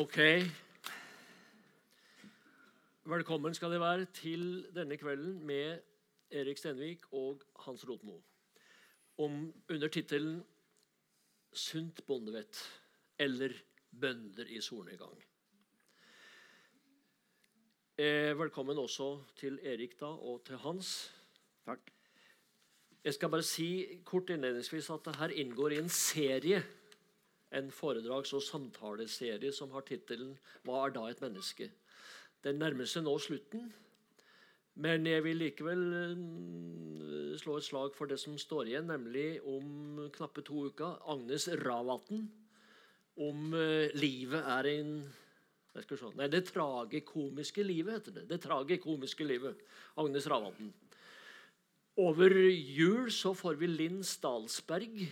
Ok. Velkommen skal dere være til denne kvelden med Erik Stenvik og Hans Rotmo om under tittelen 'Sunt bondevett' eller 'Bønder i solnedgang'. Eh, velkommen også til Erik da, og til Hans. Takk. Jeg skal bare si kort innledningsvis at det her inngår i en serie en foredrags- og samtaleserie som har tittelen 'Hva er da et menneske?' Den nærmer seg nå slutten, men jeg vil likevel eh, slå et slag for det som står igjen, nemlig om knappe to uker Agnes Ravatn om eh, livet er en se, Nei, Det tragikomiske livet, heter det. Det tragikomiske livet. Agnes Ravatn. Over jul så får vi Linn Stalsberg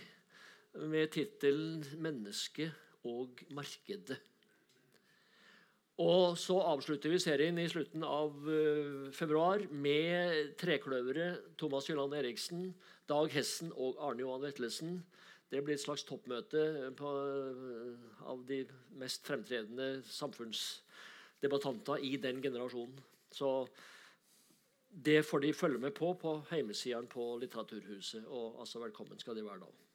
med tittelen 'Mennesket og markedet'. Og så avslutter vi serien i slutten av uh, februar med trekløveret Thomas Jylland Eriksen, Dag Hessen og Arne Johan Vetlesen. Det blir et slags toppmøte på, uh, av de mest fremtredende samfunnsdebattanter i den generasjonen. Så det får de følge med på på heimesidene på Litteraturhuset. Og altså velkommen skal de være da.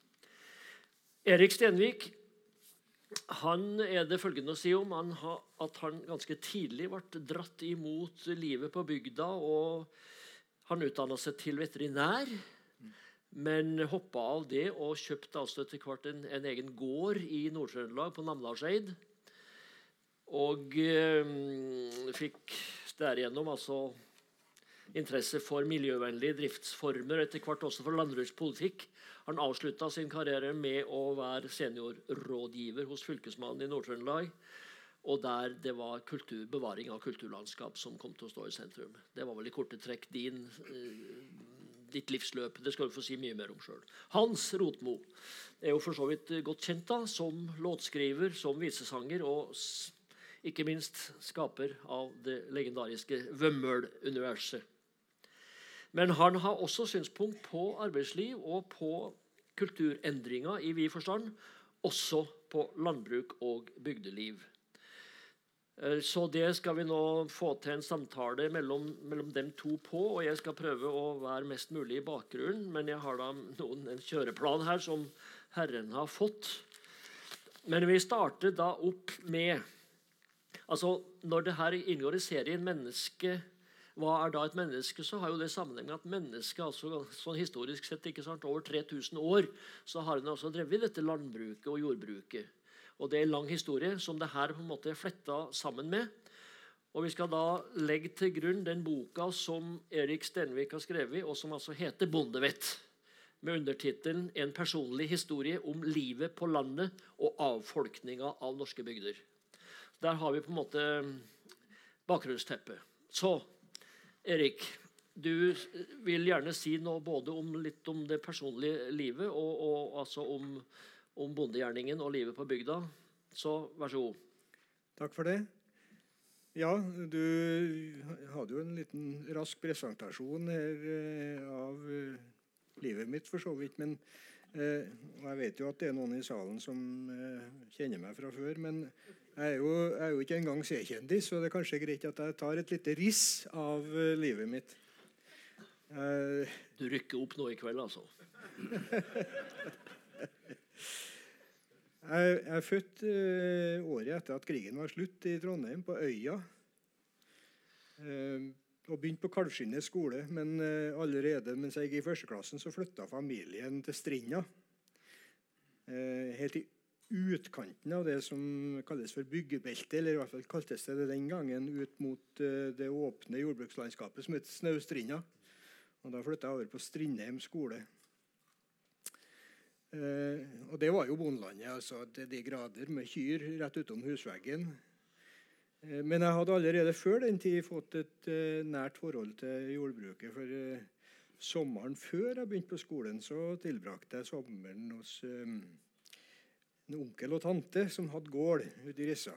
Erik Stenvik han er det følgende å si om han ha, at han ganske tidlig ble dratt imot livet på bygda. og Han utdanna seg til veterinær, men hoppa av det og kjøpte altså etter hvert en, en egen gård i Nord-Trøndelag, på Namdalseid. Og eh, fikk derigjennom altså interesse for miljøvennlige driftsformer, etter hvert også for landbrukspolitikk. Han avslutta sin karriere med å være seniorrådgiver hos Fylkesmannen i Nord-Trøndelag. Og der det var kultur, bevaring av kulturlandskap som kom til å stå i sentrum. Det var vel i korte trekk din, eh, ditt livsløp. Det skal du få si mye mer om sjøl. Hans Rotmo er jo for så vidt godt kjent da, som låtskriver, som visesanger og ikke minst skaper av det legendariske Vømmøl-universet. Men han har også synspunkt på arbeidsliv og på kulturendringer i vid forstand. Også på landbruk og bygdeliv. Så det skal vi nå få til en samtale mellom, mellom, dem to på. og Jeg skal prøve å være mest mulig i bakgrunnen, men jeg har da noen, en kjøreplan her som Herren har fått. Men vi starter da opp med altså Når det her inngår i serien 'Menneske' hva er da et menneske, så har jo det sammenheng med at mennesket altså, sånn historisk sett ikke sant, over 3000 år så har en altså drevet dette landbruket og jordbruket. Og Det er en lang historie som det her på en måte er fletta sammen med. Og Vi skal da legge til grunn den boka som Erik Stenvik har skrevet, og som altså heter 'Bondevett', med undertittelen 'En personlig historie om livet på landet og avfolkninga av norske bygder'. Der har vi på en måte bakgrunnsteppet. Så Erik, du vil gjerne si noe både om, litt om det personlige livet og, og altså om, om, bondegjerningen og livet på bygda. Så vær så god. Takk for det. Ja, du hadde jo en liten rask presentasjon her eh, av eh, livet mitt, for så vidt. Men eh, jeg vet jo at det er noen i salen som kjenner meg fra før. Men jeg er, jo, jeg er jo ikke engang C-kjendis, så det er kanskje greit at jeg tar et lite riss av uh, livet mitt. Uh, du rykker opp nå i kveld, altså? jeg, jeg, er født uh, året etter at krigen var slutt, i Trondheim, på Øya. og begynte på Kalvskinnet skole, men allerede mens jeg gikk i førsteklassen, så flytta familien til Strinda. helt i utkanten av det som kalles for byggebeltet, eller i hvert fall kaltes det den gangen, ut mot eh, det åpne jordbrukslandskapet som het Snaustrinda. Og Da flytta jeg over på Strindheim skole. Eh, og det var jo bondelandet, altså til de grader, med kyr rett utom husveggen. Eh, men jeg hadde allerede før den tid fått et eh, nært forhold til jordbruket. For eh, sommeren før jeg begynte på skolen, så tilbrakte jeg sommeren hos eh, en onkel og tante som hadde gård ute i Rissa.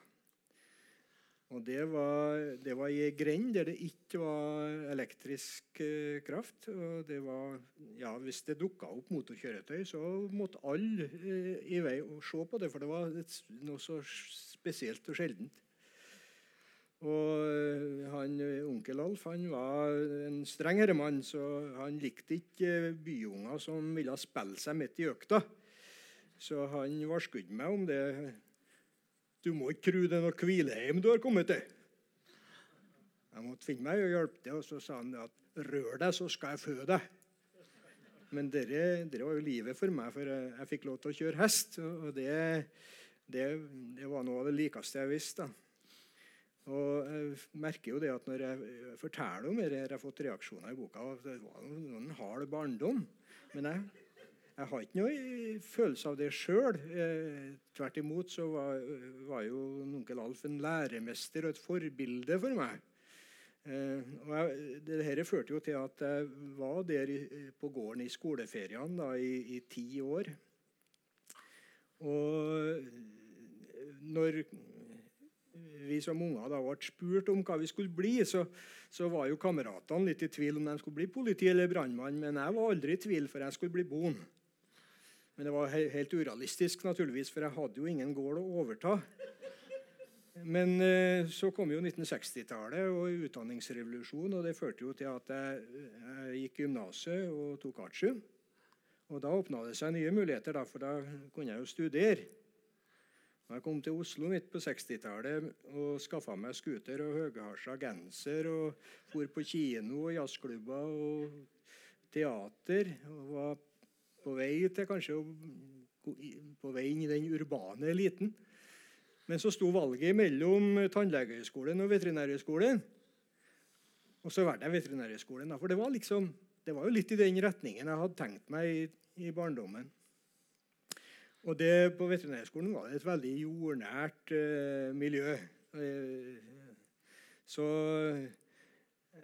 Og det var, det var i ei grend der det ikke var elektrisk eh, kraft. Og det var, ja, hvis det dukka opp motorkjøretøy, så måtte alle eh, i vei og se på det, for det var et, noe så spesielt og sjeldent. Og eh, han, Onkel Alf han var en streng herremann, så han likte ikke byunger som ville spille seg midt i økta. Så han varsket meg om det du må ikke tro det er noe hvilehjem du har kommet til. Jeg måtte finne meg og hjelpe til, og så sa han at rør deg, så skal jeg fø deg. Men det var jo livet for meg, for jeg, jeg, fikk lov til å kjøre hest. Og det, det, det var noe av det likeste jeg visste. Og jeg merker jo det at Når jeg forteller om det, jeg har fått reaksjoner i boka, det var noen hard barndom. Men jeg jeg har ikke noe følelse av det sjøl. Eh, tvert imot så var, var, jo onkel Alf en læremester og et forbilde for meg. Eh, og jeg, det dette førte jo til at jeg var der i, på gården i skoleferiene da, i, i ti år. Og når vi som unger da ble spurt om hva vi skulle bli, så, så var jo kameratene litt i tvil om de skulle bli politi eller brannmann. Men jeg var aldri i tvil, for jeg skulle bli bonde. Men det var helt urealistisk, naturligvis, for jeg hadde jo ingen gård å overta. Men eh, så kom jo 1960-tallet og utdanningsrevolusjonen, og det førte jo til at jeg, jeg gikk gymnaset og tok artium. Og da åpna det seg nye muligheter, da, for da kunne jeg jo studere. Jeg kom til Oslo midt på 60-tallet og skaffa meg scooter og høyhalsa genser. Og for på kino og jazzklubber og teater. og var på vei til kanskje på vei inn i den urbane eliten. Men så sto valget mellom Tannlegehøgskolen og Veterinærhøgskolen. Og så valgte jeg Veterinærhøgskolen. For det var, liksom, det var jo litt i den retningen jeg hadde tenkt meg i, i barndommen. Og det, På Veterinærhøgskolen var det et veldig jordnært eh, miljø. Uh, så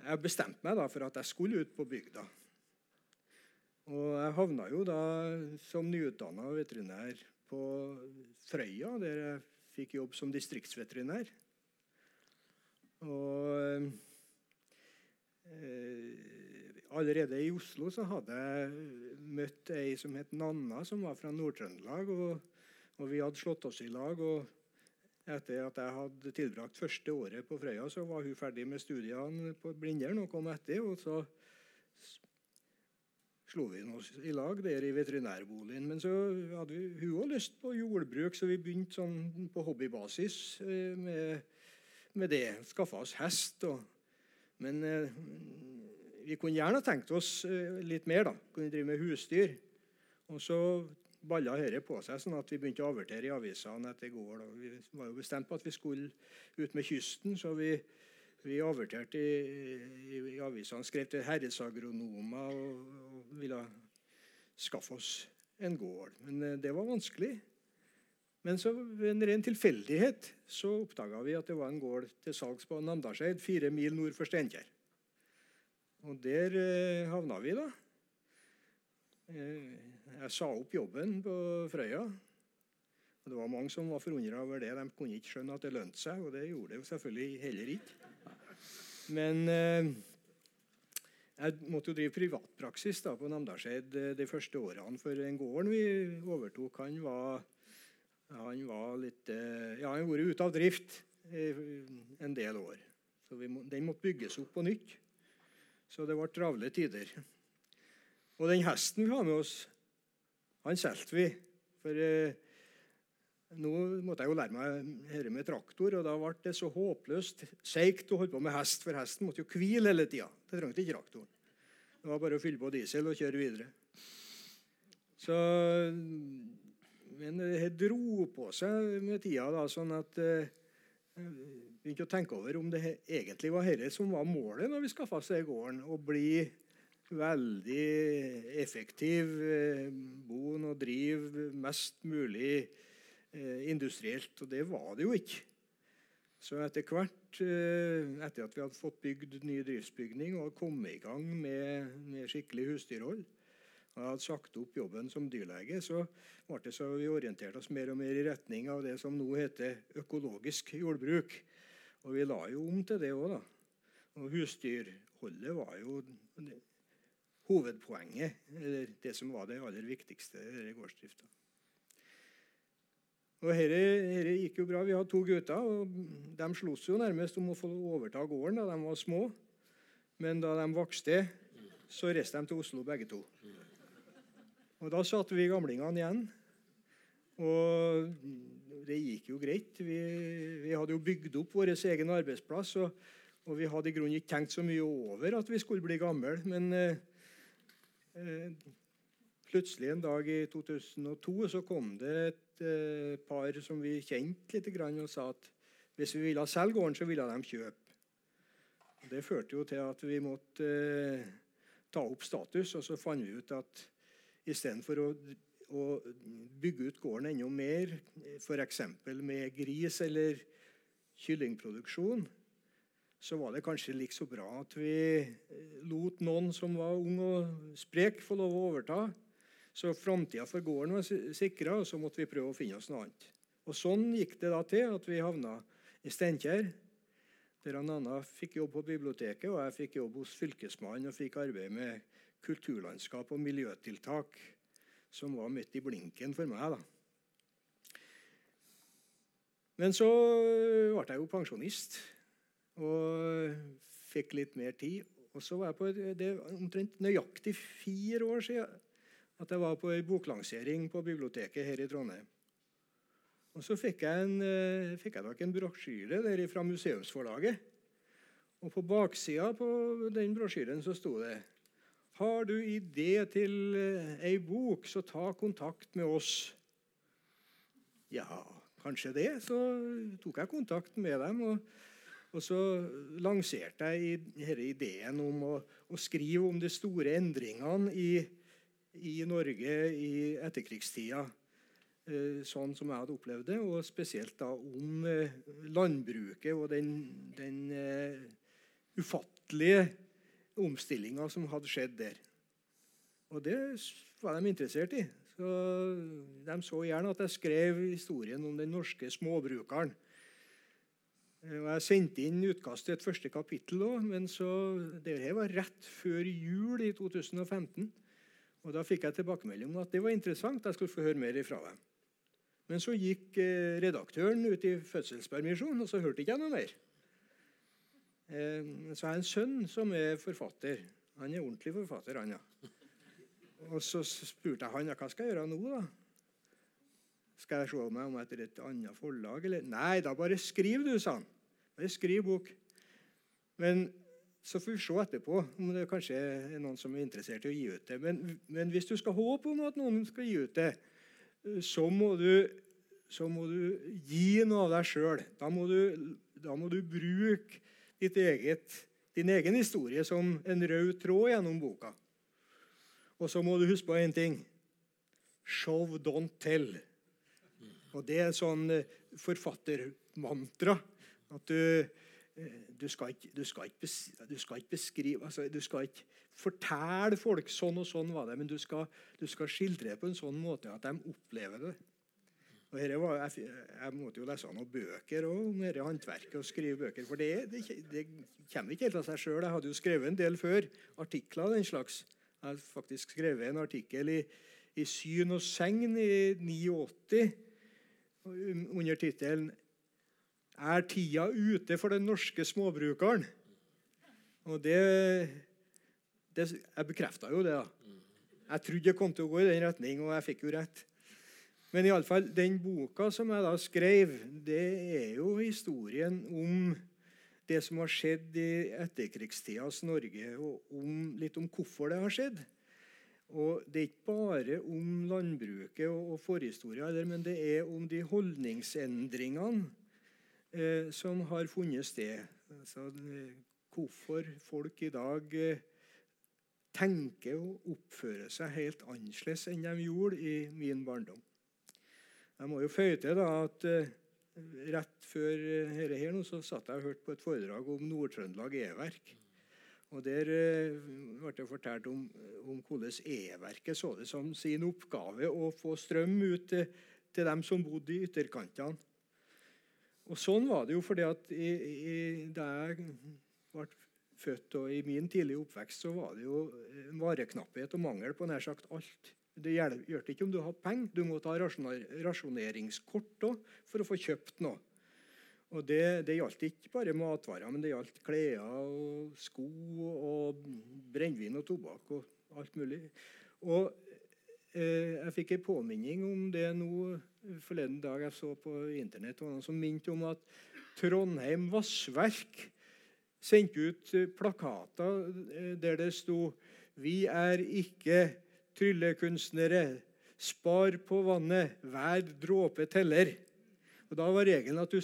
jeg bestemte meg da for at jeg skulle ut på bygda. Og jeg havna jo da som nyutdanna veterinær på Frøya, der jeg fikk jobb som distriktsveterinær. Og eh, allerede i Oslo så hadde jeg møtt ei som het Nanna, som var fra Nord-Trøndelag. Og, og, vi hadde slått oss i lag. og etter at jeg hadde tilbrakt første året på Frøya, så var hun ferdig med studiene på Blindern og kom etter. og så slo vi oss i lag der i veterinærboligen. Men så hadde vi, hun òg lyst på jordbruk, så vi begynte sånn på hobbybasis eh, med, med det. Skaffa oss hest. Og, men eh, vi kunne gjerne tenkt oss eh, litt mer. da, Kunne drive med husdyr. Og så balla dette på seg, sånn at vi begynte å avertere i avisene etter gård. Vi var jo bestemt på at vi skulle ut med kysten, så vi vi averterte i, i, i avisene, skrev til herresagronomer og, og, ville skaffe oss en gård. Men eh, det var vanskelig. Men så ved en ren tilfeldighet så oppdaga vi at det var en gård til salgs på Namdalseid, fire mil nord for Steinkjer. Og der eh, havna vi, da. Eh, jeg sa opp jobben på Frøya. Og Det var mange som var forundra over det. De kunne ikke skjønne at det lønte seg, og det gjorde det selvfølgelig heller ikke. Men eh, jeg måtte jo drive privatpraksis da, på Namdalseid eh, de første årene. For den gården vi overtok, han var, han var litt eh, Ja, han har vært ute av drift en del år. Så må, den måtte bygges opp på nytt. Så det ble travle tider. Og den hesten vi har med oss, han solgte vi. For eh, nå måtte jeg jo lære meg dette med traktor, og da ble det så håpløst seigt å holde på med hest, for hesten måtte jo hvile hele tida. Det trengte ikke traktoren. Det var bare å fylle på diesel og kjøre videre. Så, men det dro på seg med tida, da, sånn at eh, jeg begynte å tenke over om det egentlig var dette som var målet når vi skaffa oss gården. Å bli veldig effektiv, eh, bo og drive mest mulig industrielt. Og det var det jo ikke. Så etter hvert, eh, etter at vi hadde fått bygd ny driftsbygning og kommet i gang med, med skikkelig husdyrhold, og hadde sagt opp jobben som dyrlege, så ble det så vi orienterte oss mer og mer i retning av det som nå heter økologisk jordbruk. Og vi la jo om til det òg, da. Og husdyrholdet var jo hovedpoenget, eller det som var det aller viktigste i gårdsdrifta. Og dette gikk jo bra. Vi hadde to gutter, og de sloss jo nærmest om å få overta gården da de var små. Men da de vokste, så reiste de til Oslo begge to. Og Da satt vi gamlingene igjen. Og det gikk jo greit. Vi, vi hadde jo bygd opp vår egen arbeidsplass. Og, og, vi hadde i grunnen ikke tenkt så mye over at vi skulle bli gamle. Men eh, eh, plutselig en dag i 2002 så kom det et eh, par som vi kjente litt, og sa at hvis vi ville selge gården, så ville de kjøpe. Det førte jo til at vi måtte eh, ta opp status, og så fant vi ut at istedenfor å, å bygge ut gården enda mer, f.eks. med gris eller kyllingproduksjon, så var det kanskje like så bra at vi eh, lot noen som var ung og sprek, få lov å overta. Så framtida for gården var sikra, og så måtte vi prøve å finne oss noe annet. Og Sånn gikk det da til at vi havna i Steinkjer der Anna fikk jobb på biblioteket, og jeg fikk jobb hos Fylkesmannen og fikk arbeid med kulturlandskap og miljøtiltak, som var midt i blinken for meg. da. Men så ble jeg jo pensjonist og fikk litt mer tid. Og så var jeg på det omtrent nøyaktig fire år siden at jeg var på ei boklansering på biblioteket her i Trondheim. Og Så fikk jeg, en, eh, fikk jeg en brosjyre der fra museumsforlaget. Og På baksida på den brosjyren så sto det Har du idé til eh, ei bok, så ta kontakt med oss. Ja, kanskje det. Så tok jeg kontakt med dem. og, og så lanserte jeg denne ideen om å, å, skrive om de store endringene i, i Norge i etterkrigstida. Eh, sånn som jeg hadde opplevd det, og spesielt da om eh, landbruket og den, den uh, ufattelige omstillinga som hadde skjedd der. Og det var de interessert i. Så De så gjerne at jeg skrev historien om den norske småbrukeren. Og Jeg sendte inn utkast til et første kapittel òg, men så, det her var rett før jul i 2015. Og Da fikk jeg tilbakemelding om at det var interessant. Jeg skulle få høre mer ifra dem. Men så gikk eh, redaktøren ut i fødselspermisjon, og så hørte ikke jeg noe mer. Eh, så jeg har en sønn som er forfatter. Han er ordentlig forfatter, han, ja. Og så spurte jeg han ja, hva skal jeg gjøre nå. da? Skal jeg se meg om etter et annet forlag? Eller? Nei, da bare skriv, du, sa han. Bare skriv bok. Men så får vi se etterpå om det kanskje er noen som er interessert i å gi ut det. Men, men hvis du skal håpe om at noen skal gi ut det, så må du, så må du gi noe av deg sjøl. Da, da, må du bruke eget, din egen historie som en rød tråd gjennom boka. Og så må du huske på én ting. Show, don't tell. Og Det er sånn eh, forfattermantra. At du, du, skal ikke, du, skal ikke, du skal ikke beskrive altså, Du skal ikke fortelle folk sånn og sånn var det, men du skal, du skal skildre det på en sånn måte at de opplever det. Og var, jeg, jeg, måtte jo lese noen bøker om dette håndverket og skrive bøker. For det, det, det, kommer ikke helt av seg sjøl. Jeg hadde jo skrevet en del før. Artikler av den slags. Jeg hadde faktisk skrevet en artikkel i, i Syn og Segn i 89 under tittelen 'Er tida ute for den norske småbrukeren?' Og det det, jeg bekrefta jo det. da. Jeg trodde jeg kom til å gå i den retning, og jeg fikk jo rett. Men i alle fall, den boka som jeg da skrev, det er jo historien om det som har skjedd i etterkrigstidas Norge, og om, litt om hvorfor det har skjedd. Og Det er ikke bare om landbruket og, og forhistoria, men det er om de holdningsendringene eh, som har funnet sted. Altså, hvorfor folk i dag eh, tenker og oppfører seg helt annerledes enn de gjorde i min barndom. Jeg må jo føye til da, at eh, rett før dette her nå, så satt jeg og hørte på et foredrag om Nord-Trøndelag E-verk. Og Der uh, ble det fortalt om, om hvordan E-verket så det som sin oppgave å få strøm ut til, til dem som bodde i ytterkantene. Og sånn var det jo fordi at i, i, da jeg ble født og i min tidlige oppvekst, så var det jo vareknapphet og mangel på nær sagt alt. Det hjalp ikke om du hadde penger, du måtte ha rasjoneringskort for å få kjøpt noe. Og det, det gjaldt ikke bare matvarer, men det gjaldt klær og sko og brennevin og tobakk og alt mulig. Og jeg fikk en påminning om det nå forleden dag jeg så på Internett. Og noen som minte om at Trondheim Vassverk sendte ut plakater eh, der det sto Vi er ikke tryllekunstnere. Spar på vannet. Hver dråpe teller. Og Da var regelen at du,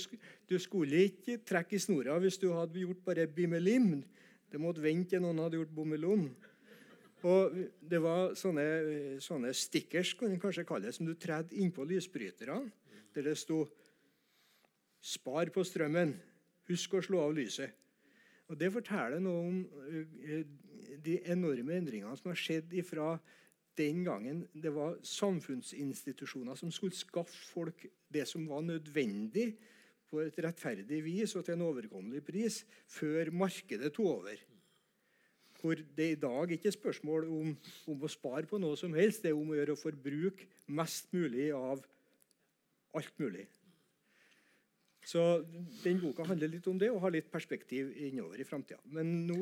du, skulle ikke trekke i snora hvis du hadde gjort bare bimmelim. Det måtte vente til noen hadde gjort bommelom. Og Det var sånne, sånne stickers kan det kanskje kalles, som du tredde innpå lysbryterne, der det sto 'Spar på strømmen. Husk å slå av lyset'. Og Det forteller noe om eh, de enorme endringene som har skjedd ifra den gangen det var samfunnsinstitusjoner som skulle skaffe folk det som var nødvendig på et rettferdig vis og til en overkommelig pris, før markedet tok over. Hvor det i dag ikke er spørsmål om, om, å spare på noe som helst, det er om å gjøre å forbruke mest mulig av alt mulig. Så den boka handler litt om det og har litt perspektiv innover i framtida. Men nå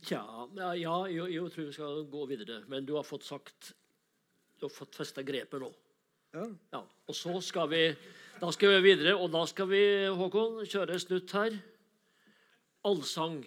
Tja, ja, jeg, jeg, tror vi skal gå videre. Men du har fått sagt Du har fått festa grepet nå. Ja. ja. Og så skal vi Da skal vi videre, og da skal vi, Håkon, kjøre snutt her. Allsang.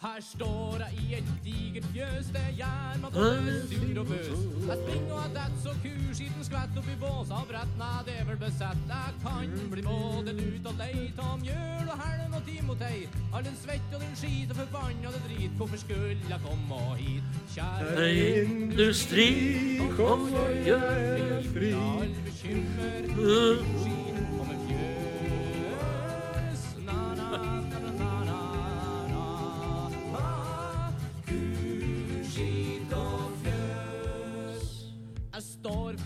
Her står jeg i et digert fjøs, det gjør meg både sur og bøs. Jeg springer og jeg detter så kuskiten skvetter opp i bås av brett, nei, det er vel besett. Jeg kan bli både lut og lei Tom mjøl og Helm og Timotei. All den svett og den skit og forbannede drit, hvorfor skulle jeg komme hit? Kjære industri, kom og gjør fri. All bekymmer.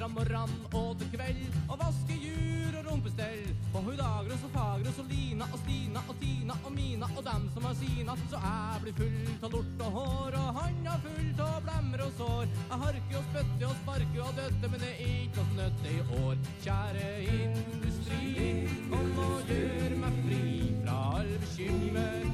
Fra morgen og til kveld og vaske jur og rumpestell. På Hudagros og Fagros og Lina og Stina og Tina og Mina og dem som har sina, så jeg blir full av lort og hår og handa full av blemmer og sår. Jeg harker og spytter og sparker og døtter, men det er ikke noe snøtte i år. Kjære industri, kom og gjør meg fri fra all bekymmer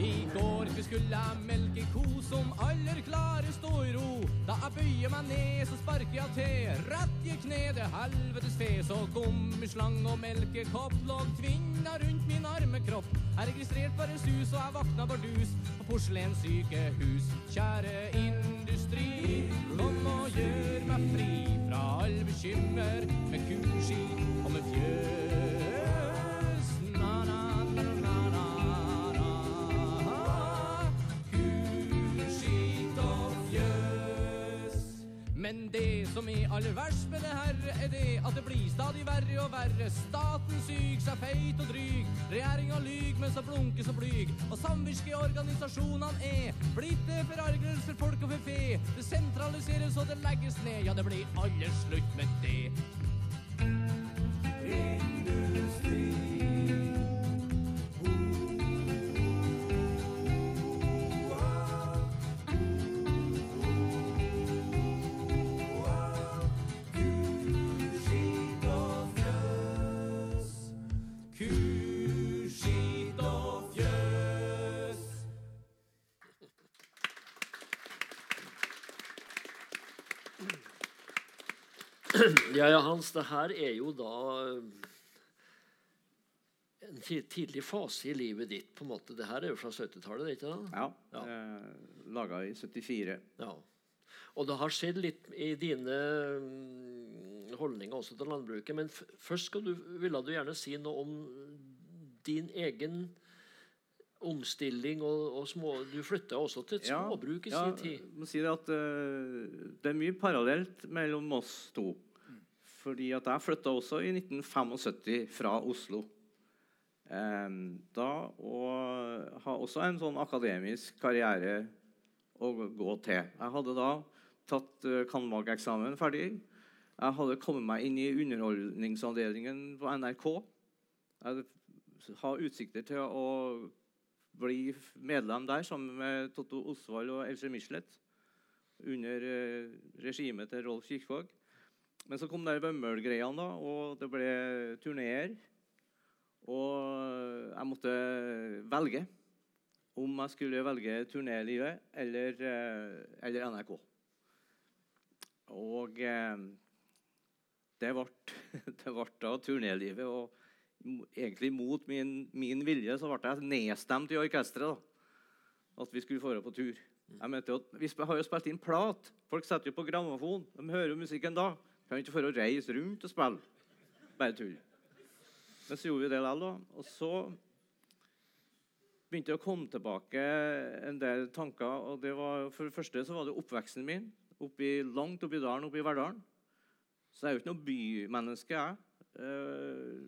I går vi skulle melke ko som aller klare stå i ro. Da jeg bøyer meg ned, så sparker jeg til. Rett i kneet helvetes fe. Så gummislang og melkekopp lå tvinna rundt min arme kropp. Jeg registrerte bare sus, og jeg vakna bardus på porselenssykehus. Kjære industri, kom og gjør meg fri fra all bekymmer med kuski og med fjøs. Men det som er aller verst med det her, er det at det blir stadig verre og verre. Staten syk seg feit og dryg. Regjeringa lyg mens hun blunker så blyg. Og samvirkeorganisasjonene er blitt det forargelse for folk og for fe. Det sentraliseres og det legges ned. Ja, det blir aller slutt med det. Ja, ja, Hans, det her er jo da eh, en tidlig fase i livet ditt. på en måte. Det her er jo fra 70-tallet? ikke det? Ja. ja. Eh, Laga i 74. Ja. Og det har skjedd litt i dine mm, holdninger også til landbruket. Men først du, ville du gjerne si noe om din egen omstilling og, og små Du flytta også til et Ja, småbruk i ja, sin tid. jeg må si det at uh, det er mye parallelt mellom oss to. Fordi at jeg flytta også i 1975 fra Oslo. Eh, da og har også en sånn akademisk karriere å gå til. Jeg hadde da tatt uh, cand.mag.-eksamen ferdig. Jeg hadde kommet meg inn i underholdningsavdelingen på NRK. Jeg har utsikter til å bli medlem der sammen med Totto Osvald og Else Michelet under eh, regimet til Rolf Kirkvaag. Men så kom der Vømmøl-greiene, da, og det ble turneer. Og jeg måtte velge om jeg skulle velge turnélivet eller, eh, eller NRK. Og eh, det ble, det ble da turnélivet. Og egentlig mot min, min vilje så ble jeg nedstemt i orkesteret. At vi skulle dra på tur. Jeg mente at Vi har jo spilt inn plat. Folk setter jo på grammofon. De hører jo musikken da. Kan vi ikke få reise rundt og spille. Bare tull. Men så gjorde vi det likevel. Og så begynte det å komme tilbake en del tanker. og det var, For det første så var det oppveksten min oppi, langt oppi dalen, oppi Verdalen. Så jeg er jo ikke noe bymenneske, jeg. Eh,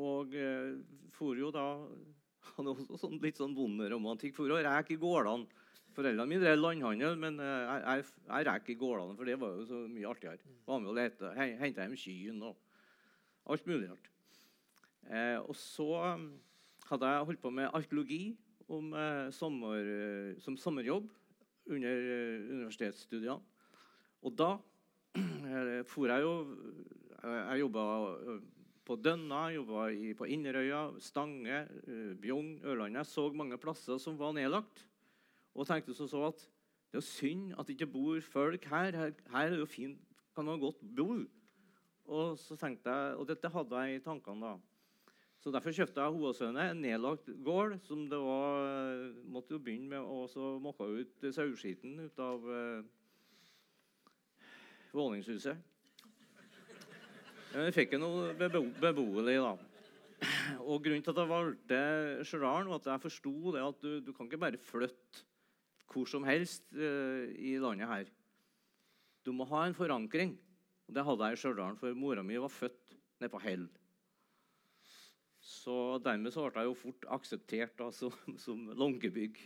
og eh, for jo da hadde også sånn, litt sånn bonderomantikk. For å reke i gårdene. Foreldrene mine drev landhandel, men eh, jeg, jeg, jeg rek gårdene, for det var jo så mye artigere. Var med og lete, henta hjem kyrne og alt mulig rart. Eh, og så um, hadde jeg holdt på med arkeologi om, eh, sommer, eh, som sommerjobb under eh, universitetsstudiene. Og da eh, for jeg jo Jeg, jobba på Dønna, jobba på Inderøya, Stange, Bjugn, Ørlandet. Jeg så mange plasser som var nedlagt. Og tenkte så, så at det er synd at det ikke bor folk her. Her, her er jo fint, kan man godt bo. Og så tenkte jeg, og dette hadde jeg i tankene da. Så Derfor kjøpte jeg Hoasøene, en nedlagt gård. som det var, måtte jo begynne med å så måke ut saueskitten ut av eh, våningshuset. Men jeg fikk jo noe bebo beboelig, da. Og Grunnen til at jeg valgte Stjørdal, var at jeg forsto at du, du kan ikke bare flytte hvor som helst uh, i landet her. Du må ha en forankring. Og Det hadde jeg i Stjørdal, for mora mi var født nede på Hell. Så dermed så ble jeg jo fort akseptert da, som, som Lånkebygg.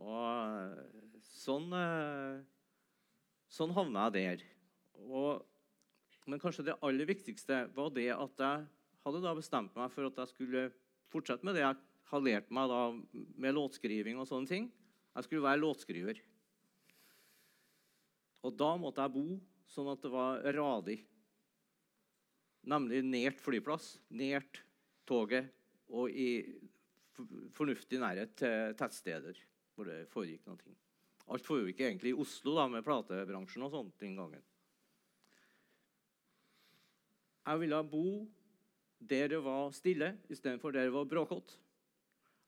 Og eh, sånn, eh, sånn havna jeg der. Og, men kanskje det aller viktigste var det at jeg hadde da bestemt meg for at jeg skulle fortsette med det jeg har lært meg da med låtskriving og sånne ting. Jeg skulle være låtskriver. Og da måtte jeg bo sånn at det var radig. Nemlig nært flyplass, nært toget og i fornuftig nærhet til tettsteder hvor det foregikk noe. ting. Alt foregikk egentlig i Oslo da, med platebransjen og sånt den gangen. Jeg ville bo der det var stille istedenfor der det var bråkete.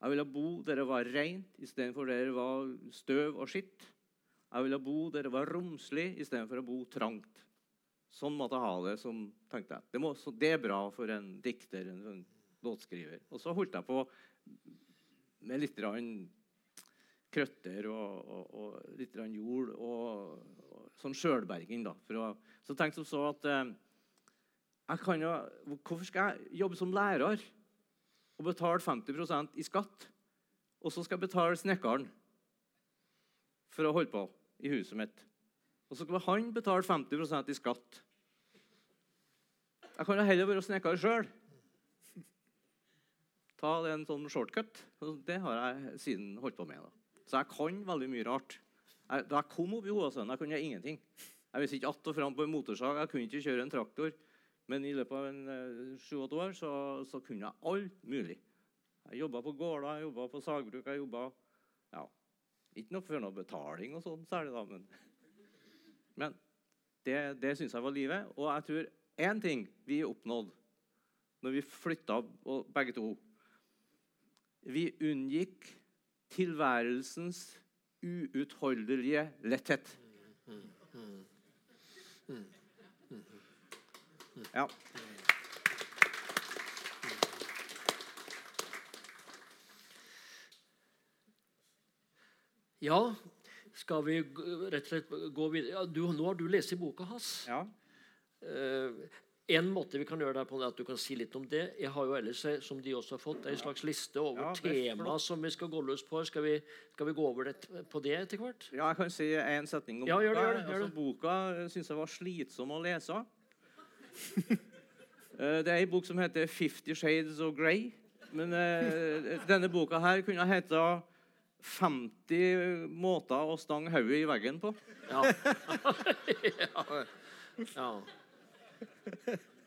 Jeg ville bo der det var rent istedenfor der det var støv og skitt. Jeg ville bo der det var romslig istedenfor å bo trangt. Sånn måtte jeg ha det, som tenkte jeg. Det, må, det er bra for en dikter, en en låtskriver. Og så holdt jeg på med litt krøtter og, og, og litt jord og, og sånn sjølberging. da. Å, så tenkte jeg så at eh, jeg kan jo, Hvorfor skal jeg jobbe som lærer og betale 50% i skatt, og så skal jeg betale snekkeren for å holde på i huset mitt? Og så skal han betale 50% i skatt. Jeg kan jo heller være snekker sjøl. Ta det en sånn shortcut. Det har jeg siden holdt på med. da. Så jeg kan veldig mye rart. Jeg, da jeg kom opp i Hoasøen, kunne jeg ingenting. Jeg visste ikke att og fram på en motorsag, jeg kunne ikke kjøre en traktor. Men i løpet av en sju-åtte år så, så kunne jeg alt mulig. Jeg jobba på gårder, jeg jobba på sagbruk, jeg jobba ja, Ikke noe for noe betaling og sånn særlig, da, men, men det, det syns jeg var livet. Og jeg tror én ting vi oppnådde når vi flytta begge to Vi unngikk tilværelsens uutholdelige letthet. Ja. Ja, skal vi rett og slett gå videre? Ja, du, nå har du lest i boka hans. Ja. Uh, en måte vi kan gjøre det på er at du kan si litt om det. Jeg har jo ellers, eh, som de også har fått, en slags liste over ja, tema som vi skal gå løs på. Skal vi, skal vi gå over det, på det etter hvert? Ja, jeg kan si en setning om ja, boka. Gjør det, gjør det, gjør det. Altså, boka eh, syns jeg var slitsom å lese. Eh, det er ei bok som heter 'Fifty Shades of Grey'. Men eh, denne boka her kunne ha heta 50 måter å stange hodet i veggen på. Ja. ja.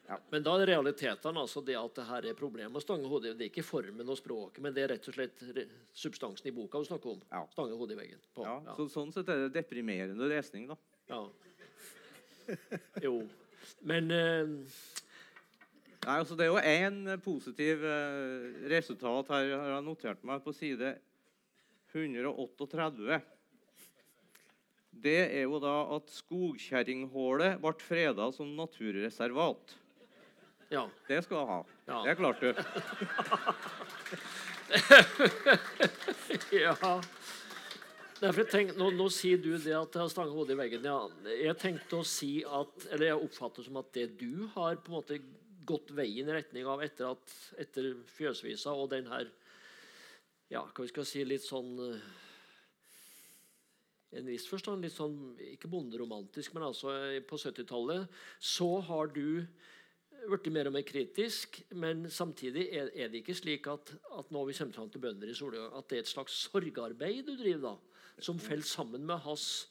ja. Men da er realitetene altså det at det her er problemet å stange hodet. Det er ikke formen og språket, men det er rett og slett substansen i boka du snakker om. Ja. Stange hodet i veggen. På. Ja, Ja. så, sånn sett er det deprimerende lesning, da. Ja. Jo. Men uh, Nei, altså Det er jo én positiv uh, resultat her, har jeg notert meg på side 138. Det er jo da at Skogkjerringhålet ble freda som naturreservat. ja. Det skal jeg ha. Ja. Det klarte du. ja. Tenk, nå, nå sier du det at jeg har stanget hodet i veggen. Ja. Jeg tenkte å si at, eller jeg oppfatter som at det du har på en måte gått veien i retning av etter, at, etter Fjøsvisa og den her Ja, hva vi skal si litt sånn eh, en viss forstand litt sånn Ikke bonderomantisk, men altså eh, på 70-tallet så har du blitt mer og mer kritisk, men samtidig er, er det ikke slik at, at nå vi kommer fram til bønder i Soløya, at det er et slags sorgarbeid du driver da, som faller sammen med hans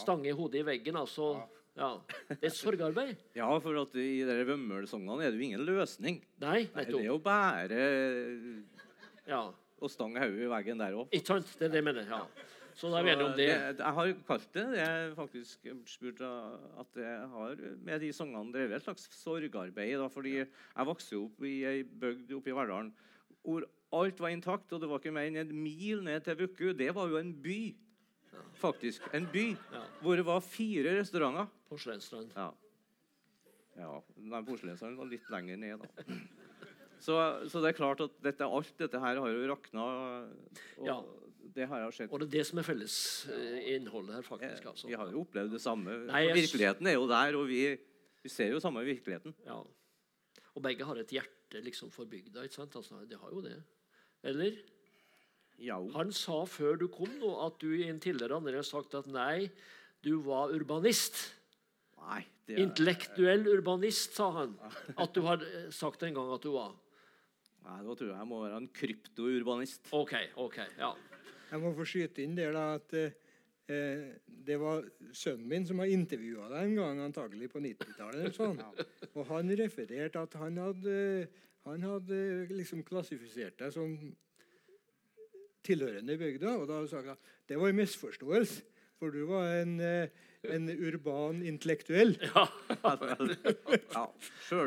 stange i hodet i veggen. altså, ja. Det er et sorgarbeid. Ja, for at i de Vømmøl-sangene er det jo ingen løsning. Nei, Nei, det er jo bare Ja. å stange hodet i veggen der òg. Ikke sant? Det er det jeg mener. ja. Så da er vi enige om det. Jeg har kalt det det. Jeg faktisk spurt at jeg har med de sangene drevet et slags sorgarbeid. Da, fordi jeg vokste opp i ei bygd oppe i Verdalen hvor alt var intakt, og det var ikke mer enn en mil ned til Vuku. Det var jo en by, faktisk. En by hvor det var fire restauranter. Porselensstrand. Ja. ja nei, porselensstrand var litt lenger ned, da. Så, så det er klart at dette, alt dette her har jo rakna. Og Ja. det har skjedd. Og det er det som er felles eh, innholdet her, faktisk. altså. vi har jo opplevd det samme. Nei, jeg virkeligheten er jo der, og vi, vi ser jo samme virkeligheten. Ja. Og begge har et hjerte liksom for bygda. ikke sant? Altså, de har jo det. Eller? Ja, Han sa før du kom nå at du i en tidligere anledning har sagt at nei, du var urbanist. nei, det er, Intellektuell urbanist, sa han. At du har eh, sagt en gang at du var. nei, da tror jeg jeg må være en kryptourbanist. OK. ok, ja. Jeg må få skyte inn der da, at eh, det var sønnen min som har intervjua deg en gang, antagelig på 90-tallet. sånn. Og han refererte at han hadde, han hadde liksom klassifisert deg som tilhørende bygda. Og da sa han at det var en misforståelse, for du var en, eh, en urban intellektuell. Ja, ja.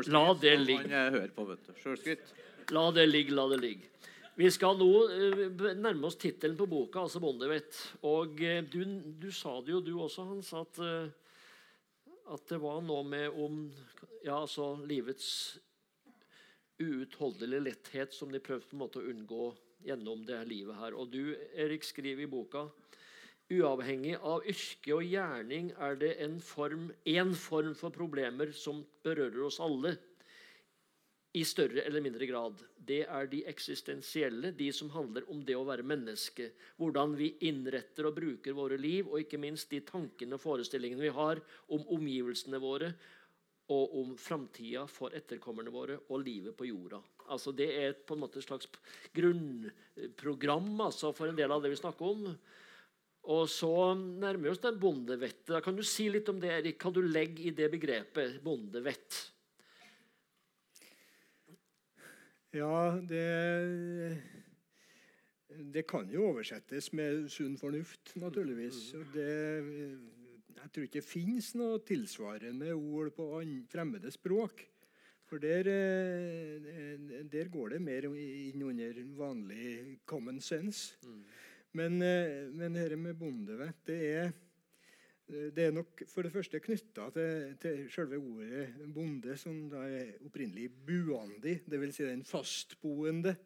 La det ligge. Han eh, hører på, vet du. Sjølskryt. La det ligge, la det ligge. Vi skal nå eh, nærme oss tittelen på boka, altså 'Bondevett'. Og du, du sa det jo, du også, Hans, at, at det var noe med om ja, altså livets uutholdelige letthet som de prøvde på en måte å unngå gjennom det livet her. Og du, Erik, skriver i boka Uavhengig av yrke og gjerning er det en form, form for problemer som berører oss alle i større eller mindre grad. Det er de eksistensielle, de som handler om det å være menneske. Hvordan vi innretter og bruker våre liv, og ikke minst de tankene og forestillingene vi har om omgivelsene våre og om framtida for etterkommerne våre og livet på jorda. Altså Det er på en måte et slags grunnprogram altså for en del av det vi snakker om. Og så nærmer vi oss den bondevettet. Da Kan du si litt om det, Erik? Hva du legger i det begrepet bondevett? Ja, det Det kan jo oversettes med sunn fornuft, naturligvis. Og Det, jeg tror ikke det finnes noe tilsvarende ord på fremmede språk. For der, eh, der går det mer inn under vanlig common sense. Men, eh, men dette med bondevett, det er det er nok for det første knytta til, til selve ordet bonde, som da er opprinnelig buandi, dvs. Si den fastboende.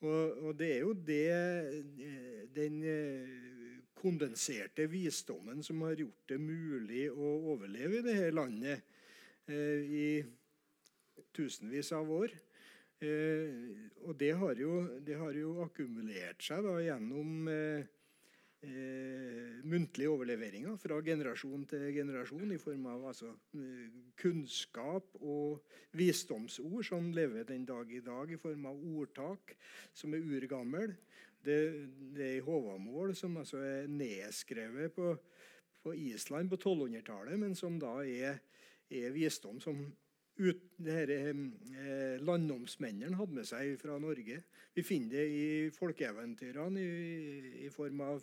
Og, og det er jo det eh, den kondenserte visdommen som har gjort det mulig å overleve i dette landet eh, i tusenvis av år. Eh, og det har, jo, det har jo akkumulert seg da, gjennom eh, eh, muntlige overleveringer fra generasjon til generasjon i form av altså, kunnskap og visdomsord som lever den dag i dag i form av ordtak som er urgammel. Det, det er Håvamål, som altså er nedskrevet på, på Island på 1200-tallet, men som da er, er visdom som ut, her, eh, landomsmennene hadde med seg fra Norge. Vi finner det i folkeeventyrene i, i form av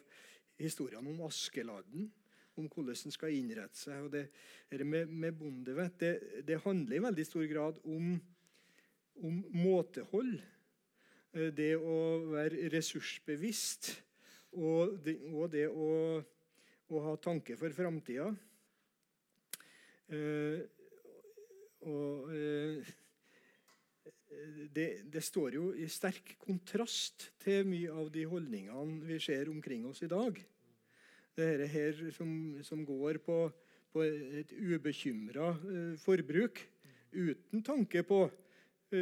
historiene om Askeladden. Om hvordan en skal innrette seg. og Det, det med, med bondevett det, det, handler i veldig stor grad om, om måtehold. Eh, det å være ressursbevisst. Og det, og det å, å, ha tanke for framtida. Eh, eh, det, det, står jo i sterk kontrast til mye av de holdningene vi ser omkring oss i dag. Dette her som, som går på, på et ubekymra eh, forbruk uten tanke på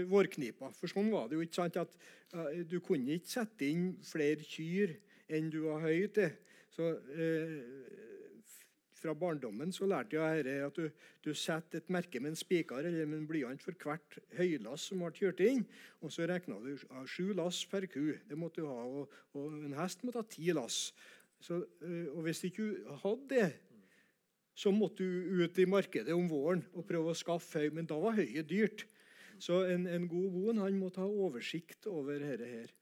vårknipa. For sånn var det jo ikke sant at uh, Du kunne ikke sette inn flere kyr enn du var høy til. Så uh, fra barndommen så lærte jeg dette, at du, du setter et merke med en spiker eller med en blyant for hvert høylass som ble kjørt inn. Og så regna du av sju lass per ku. Det måtte du ha, og, og en hest måtte ha ti lass. Så, og hvis ikke du hadde det, så måtte du ut i markedet om våren og prøve å skaffe høy. Men da var høyet dyrt. Så en, en god boen han må ta oversikt over dette her.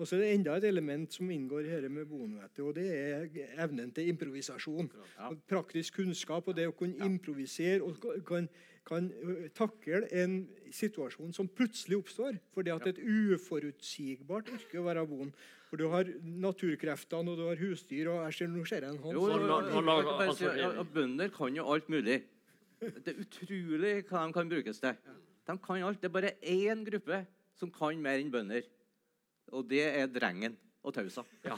Og så er det enda et element som inngår i dette med bonvettet, og det er evnen til improvisasjon. Ja. Praktisk kunnskap og det å kunne ja. improvisere og kan, kan takle en situasjon som plutselig oppstår. fordi at det er et uforutsigbart yrke å være boen. For du har naturkreftene, og du har husdyr og jeg ser, Nå ser jeg en hånd. Jo, ja, Bønder kan jo alt mulig. Det er utrolig hva de kan brukes til. De kan alt. Det er bare én gruppe som kan mer enn bønder og det er drengen og tausa. Ja.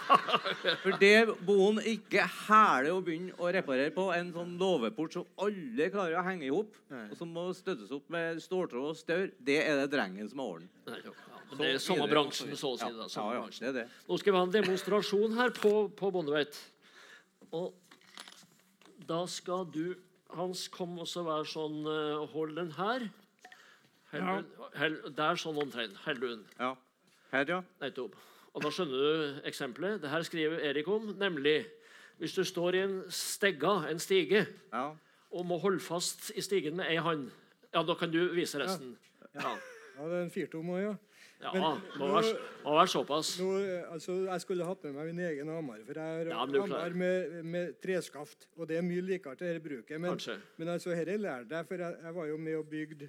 For det bonden ikke hæler å begynne å reparere på, en sånn låveport som alle klarer å henge i hop, og som må støttes opp med ståltråd og staur, det er det drengen som har orden. Ja, det er samme bransjen, så å si. Da, ja, det er det. Nå skal vi ha en demonstrasjon her på, på Bondeveit. Og da skal du, Hans, kom også å være sånn uh, Hold den her. Hell, ja. hell, der sånn omtrent. Den. Ja. Her, ja. Nettopp. Og Da skjønner du eksempelet. Det her skriver Erik om, nemlig hvis du står i en stegga, en stige, ja. og må holde fast i stigen med ei hånd, ja, da kan du vise resten. Ja, ja. det er en firtom òg, ja. Ja, Men, må, være, må være såpass. Nå, altså, jeg skulle hatt med meg min egen hammer. For jeg har ja, hammer med, med, treskaft. Og det er mye likere til dette bruket. Men, men altså, dette lærte jeg, for jeg, jeg, var jo med og bygde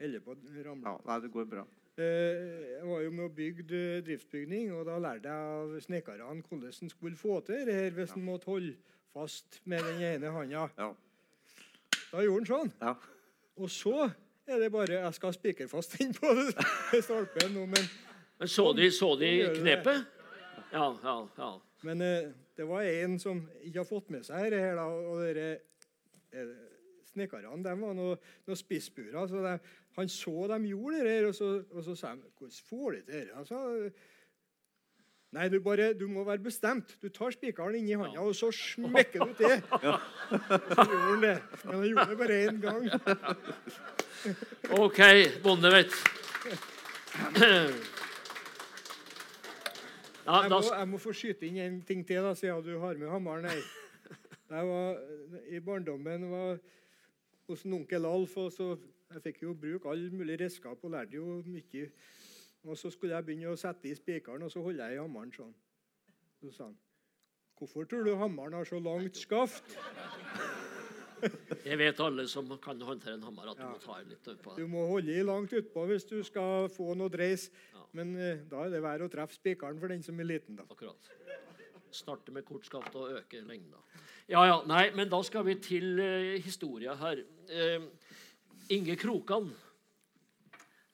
Eller på ramla. Ja, det går bra. Eh, jeg var jo med og bygde driftsbygning, og da lærte jeg av snekkerne hvordan en skulle få til det her hvis en måtte holde fast med den ene hånda. Ja. Da gjorde han sånn. Ja. Og så er det bare Jeg skal spikre fast den på stolpen nå, men Men så de, så de knepet? Ja, ja, ja. Men eh, det var en som ikke har fått med seg dette her, og dere eh, Snekkerne de var noen noe spissburer. så de, han så dem gjorde det og så, og så sa han Hvordan får de til dette? Altså, Nei, du, bare, du må være bestemt. Du tar spikeren inni hånda, og så smekker du til. Ja. Så gjorde han det. Men han gjorde det bare én gang. OK, bonde vet. Ja, jeg, må, jeg, må, få skyte inn en ting til, da, siden du har med hammeren her. Jeg Var, I barndommen var hos en onkel Alf. og så Jeg fikk jo bruke alle mulige redskap og lærte jo mye. Og Så skulle jeg begynne å sette i spikeren, og så holdt jeg i hammeren sånn. Så sa han Hvorfor tror du hammeren har så langt skaft? Jeg vet alle som kan håndtere en hammer, at du ja. må ta litt utpå. Du må holde i langt utpå hvis du skal få noe dreis. Ja. Men uh, da er det verre å treffe spikeren for den som er liten. da. Akkurat. Starte med kort skaft og øke lengda. Ja, ja, nei, men da skal vi til uh, historia her. Uh, Inge Krokan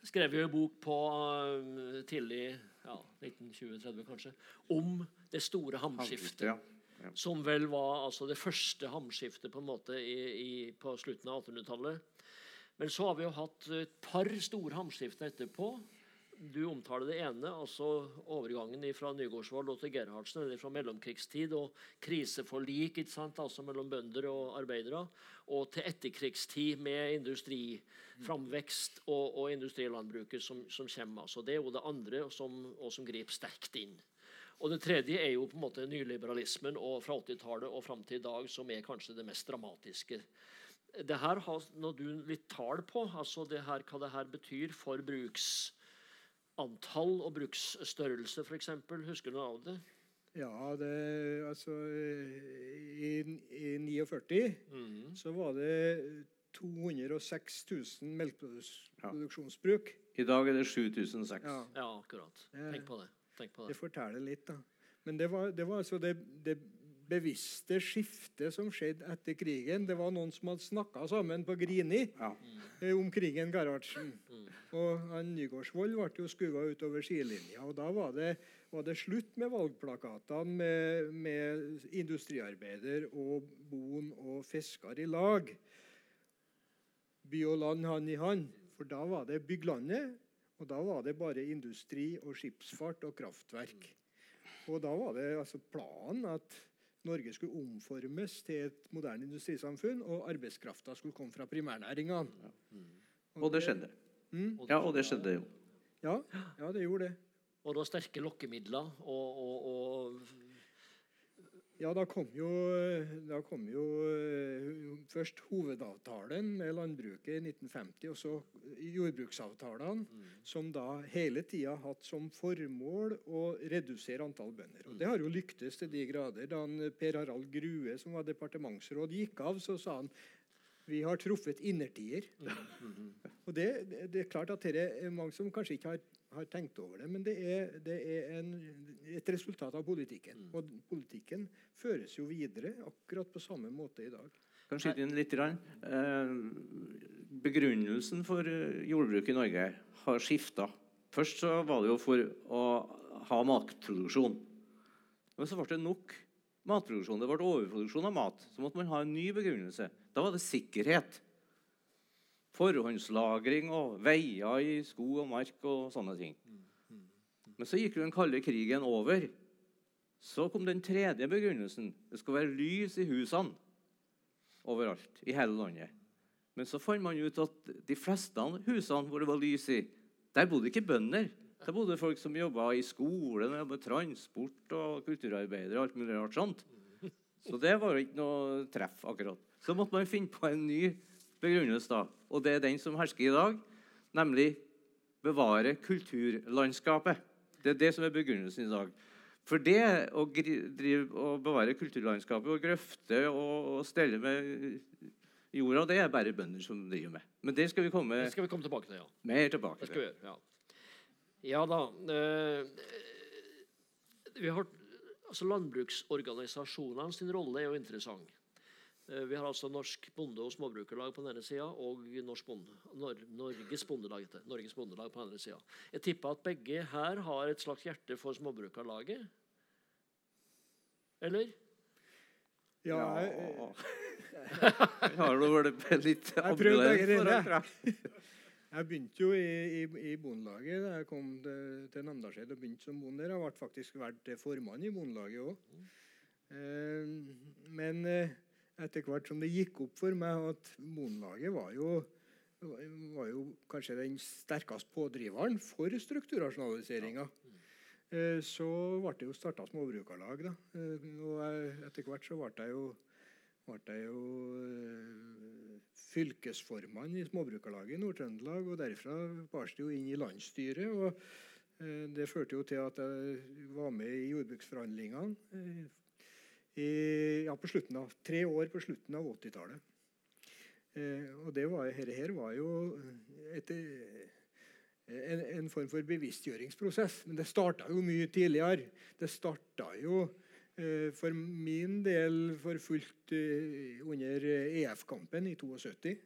skrev jo en bok på uh, tidlig ja, 1920-30 kanskje, om det store hamskiftet. Ja. Som vel var altså, det første hamskiftet på måte i, i, på slutten av 1800-tallet. Men så har vi jo hatt et par store hamskifter etterpå. Du omtaler det ene, altså overgangen fra Nygårdsvold og til Gerhardsen, eller fra mellomkrigstid og kriseforlik altså mellom bønder og arbeidere, og til etterkrigstid med industriframvekst og, og industrilandbruket som, som kommer. Altså, det er jo det andre som, og som griper sterkt inn. Og det tredje er jo på en måte nyliberalismen og fra 80-tallet og fram til i dag, som er kanskje det mest dramatiske. Det her har når du litt tall på altså det her, hva det her betyr for bruksantall og bruksstørrelse, f.eks.? Husker du noe av det? Ja, det, altså I, i 49 Mm. så var det 206 000 melkeproduksjonsbruk. I dag er det 7006. Ja, Ja, akkurat. Tenk på det. Tenk på det det. forteller litt, da. Men det var, det var altså det, det bevisste skiftet som skjedde etter krigen. Det var noen som hadde snakka sammen på Grini Ja. mm. om krigen Gerhardsen. Mm. Og han Nygaardsvold ble jo skua utover sidelinja. Og da var det, var det slutt med valgplakatene med, med industriarbeider og bon og fisker i lag. By og land hand i hand. For da var det Bygg landet, og da var det bare industri og skipsfart og kraftverk. Og da var det altså planen at Norge skulle omformes til et moderne industrisamfunn, og arbeidskrafta skulle komme fra primærnæringene. Og det skjedde. Mm, Ja, og det skjedde jo. ja, ja, det gjorde det. Og det var sterke lokkemidler og, og, og Ja, da kom jo, da kom jo eh, først hovedavtalen med landbruket i 1950, og så jordbruksavtalene, som da hele tida har hatt som formål å redusere antall bønder. Og Det har jo lyktes til de grader. Da Per Harald Grue, som var departementsråd, gikk av, så sa han vi har truffet innertier. Og det, det, er klart at det er mange som kanskje ikke har, har tenkt over det, men det er, det er en, et resultat av politikken. Og politikken føres jo videre akkurat på samme måte i dag. Kan skyte inn litt. Eh, begrunnelsen for jordbruket jordbruk i Norge har skifta. Først så var det jo for å ha matproduksjon. Men så ble det nok matproduksjon. Det ble overproduksjon av mat. Så måtte man ha en ny begrunnelse. Da var det sikkerhet. Forhåndslagring og veier i skog og mark og sånne ting. Men så gikk jo den kalde krigen over. Så kom den tredje begrunnelsen. Det skulle være lys i husene overalt i hele landet. Men så fant man ut at de fleste husene hvor det var lys i, der bodde ikke bønder. Der bodde folk som jobba i skolen, med transport og kulturarbeidere. og alt mulig rart sånt. Så det var jo ikke noe treff, akkurat. Så måtte man finne på en ny begrunnelse, da. Og det er den som hersker i dag, nemlig bevare kulturlandskapet. Det er det som er begrunnelsen i dag. For det å drive og bevare kulturlandskapet og grøfte og, og stelle med jorda, det er bare bønder som driver med. Men det skal vi komme Det skal vi komme tilbake til, ja. mer tilbake Det skal vi til. gjøre, ja. Ja da. Øh, vi har, altså Landbruksorganisasjonene sin rolle er jo interessant. Eh, vi har altså Norsk bonde- og småbrukerlag på den ene sida og Norsk bonde, Nor Norges Bondelag heter. Norges Bondelag på den andre sida. Jeg tipper at begge her har et slags hjerte for Småbrukarlaget? Eller? Ja, Ja. jeg, har nå vært litt Jeg prøvde begge deler. Jeg. begynte jo i, i, i Bondelaget da jeg kom til, til Namdalseid og begynte som bonde. Jeg ble faktisk vært formann i Bondelaget òg. Eh, men eh, etter hvert som det gikk opp for meg at Bondelaget var jo, var jo kanskje den sterkeste pådriveren for strukturrasjonaliseringa. Eh, så ble det jo starta småbrukarlag. da. Eh, og jeg, etter hvert så ble jeg jo ble jeg jo eh, fylkesformann i Småbrukarlaget i Nord-Trøndelag. Og derfra bars det jo inn i landsstyret. og eh, Det førte jo til at jeg var med i jordbruksforhandlingene eh, i, ja, på slutten av, tre år på slutten av 80-tallet. Eh, og det var, her, her var jo et, en, en form for bevisstgjøringsprosess. Men det starta jo mye tidligere. Det starta jo for min del for fullt eh, under EF-kampen i 72.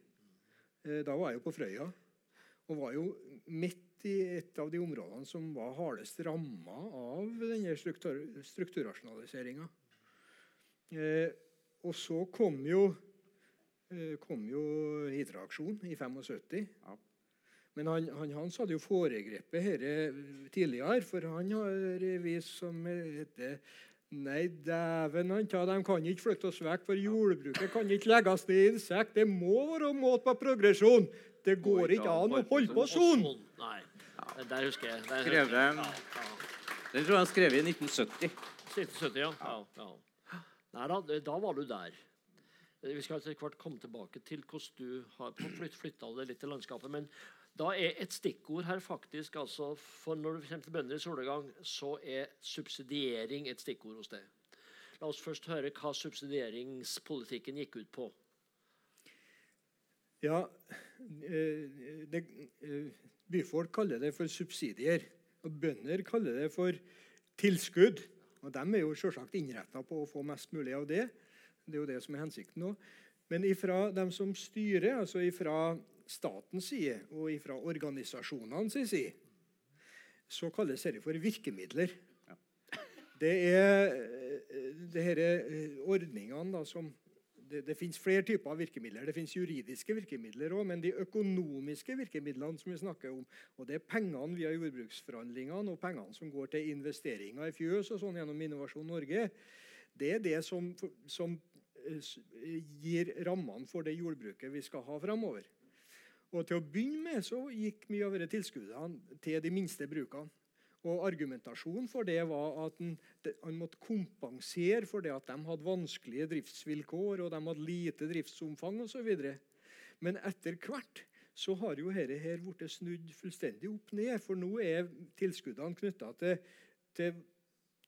Eh, da var jeg jo på Frøya. Og var jo midt i et av de områdene som var hardest ramma av denne struktur, strukturrasjonaliseringa. Eh, og så kom jo, eh, kom jo Hitra-aksjonen i 75. Ja. Men han, han Hans hadde jo foregrepet dette tidligere, for han har vist som heter Nei, dæven han ta, de kan ikke flytte oss vekk, for jordbruket kan ikke legges ned i insekt. Det må være måte på progresjon. Det går ikke an å holde på sånn. Nei. Der husker jeg. Der husker jeg. Den tror jeg han skrev i 1970. 1970, ja. ja, ja. Nei da, da var du der. Vi skal etter hvert komme tilbake til hvordan du har flytt, flytta det litt til landskapet. Men da er et stikkord her faktisk altså, For når du kommer til bønder i solnedgang, så er subsidiering et stikkord hos deg. La oss først høre hva subsidieringspolitikken gikk ut på. Ja, eh, det, eh, byfolk kaller det for subsidier. Og bønder kaller det for tilskudd. Og de er jo selvsagt innretta på å få mest mulig av det. Det er jo det som er hensikten nå. Men ifra dem som styrer, altså ifra statens side og ifra organisasjonenes side, så kalles dette for virkemidler. Det er disse er ordningene da, som det, det finnes flere typer av virkemidler. Det finnes juridiske virkemidler òg, men de økonomiske virkemidlene som vi snakker om, og det er pengene via jordbruksforhandlingene og pengene som går til investeringer i fjøs og sånn gjennom Innovasjon Norge, det er det som, som eh, gir rammene for det jordbruket vi skal ha framover. Og til å begynne med så gikk mye av disse tilskuddene til de minste brukene. Og Argumentasjonen for det var at han, måtte kompensere for det at de hadde vanskelige driftsvilkår og de hadde lite driftsomfang osv. Men etter hvert så har jo dette her blitt snudd fullstendig opp ned. For nå er tilskuddene knytta til, til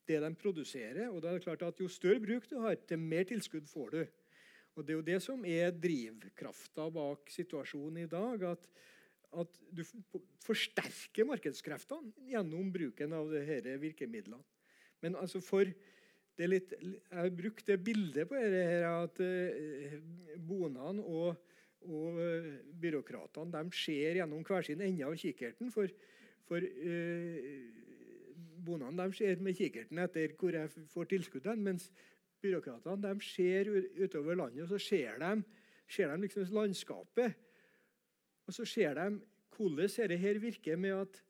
det de produserer. Og da er det klart at Jo større bruk du har, til mer tilskudd får du. Og Det er jo det som er drivkrafta bak situasjonen i dag. at at du forsterker markedskreftene gjennom bruken av disse virkemidlene. Men altså for det litt, Jeg har brukt det bildet på dette her at eh, bonene og, og eh, byråkratene de ser gjennom hver sin ende av kikkerten. For, for eh, bonene de ser med kikkerten etter hvor jeg får tilskuddene, mens byråkratene de ser utover landet, og så ser de, ser de liksom landskapet. Og så ser de hvordan dette her virker med at,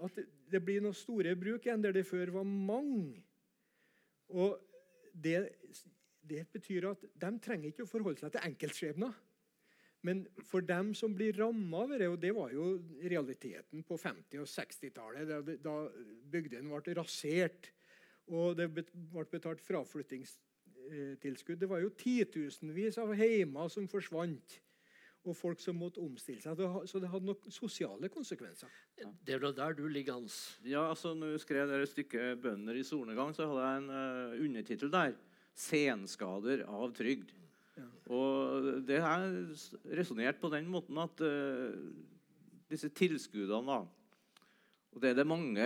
at det- det blir noen store bruk igjen der det før var mange. Og det, det betyr at de trenger ikke å forholde seg til enkeltskjebner. Men for dem som blir ramma av det, og det var jo realiteten på 50- og 60-tallet, da, da bygdene ble rasert og det ble betalt fraflyttingstilskudd Det var jo titusenvis av heimer som forsvant, og folk som måtte omstille seg. Så det hadde nok sosiale konsekvenser. Det er der du ligger, Hans. Ja, altså når jeg skrev det stykket 'Bønder i solnedgang', så hadde jeg en uh, undertittel der. 'Senskader av trygd'. Og det er resonnert på den måten at uh, disse tilskuddene da, Og det er det mange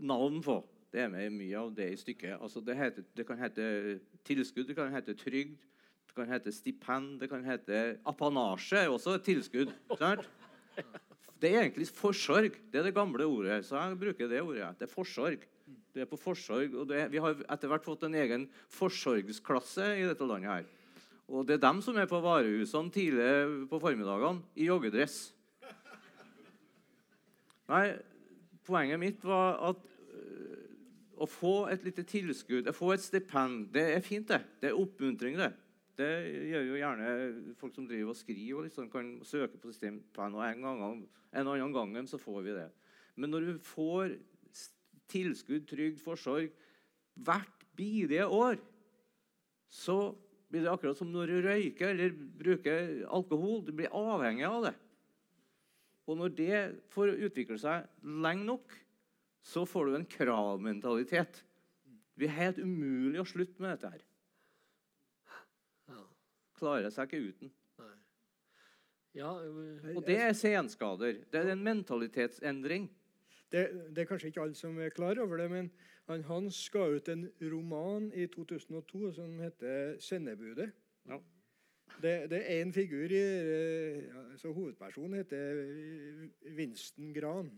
navn på. Det er med mye av det i stykket. Altså det, heter, det kan hete tilskudd, det kan hete trygd, det kan hete stipend, det kan hete apanasje. også et tilskudd. Sant? Det er egentlig forsorg. Det er det gamle ordet. Så jeg bruker det ordet. Det er forsorg. Det er på forsorg, og det, Vi har etter hvert fått en egen forsorgsklasse i dette landet. her. Og det er dem som er på varehusene tidlig på formiddagene i joggedress. Nei, poenget mitt var at å få et lite tilskudd, å få et stipend, det er fint, det. Det er oppmuntring, det. Det gjør jo gjerne folk som driver og skriver, og liksom kan søke på stipend. Og en, gang, en annen gangen så får vi det. Men når du får tilskudd, trygd, forsorg hvert bidige år, så blir det akkurat som når du røyker eller bruker alkohol. Du blir avhengig av det. Og når det får utvikle seg lenge nok, så får du en kravmentalitet. Det er helt umulig å slutte med dette her. Ja. Klarer seg ikke uten. Ja, øh, Og det er senskader. Det er en mentalitetsendring. Det, det er kanskje ikke alle som er klar over det, men han Hans ga ut en roman i 2002 som heter 'Sendebudet'. Ja. Det, det er en figur i eh, ja, så Hovedpersonen heter Winston Gran.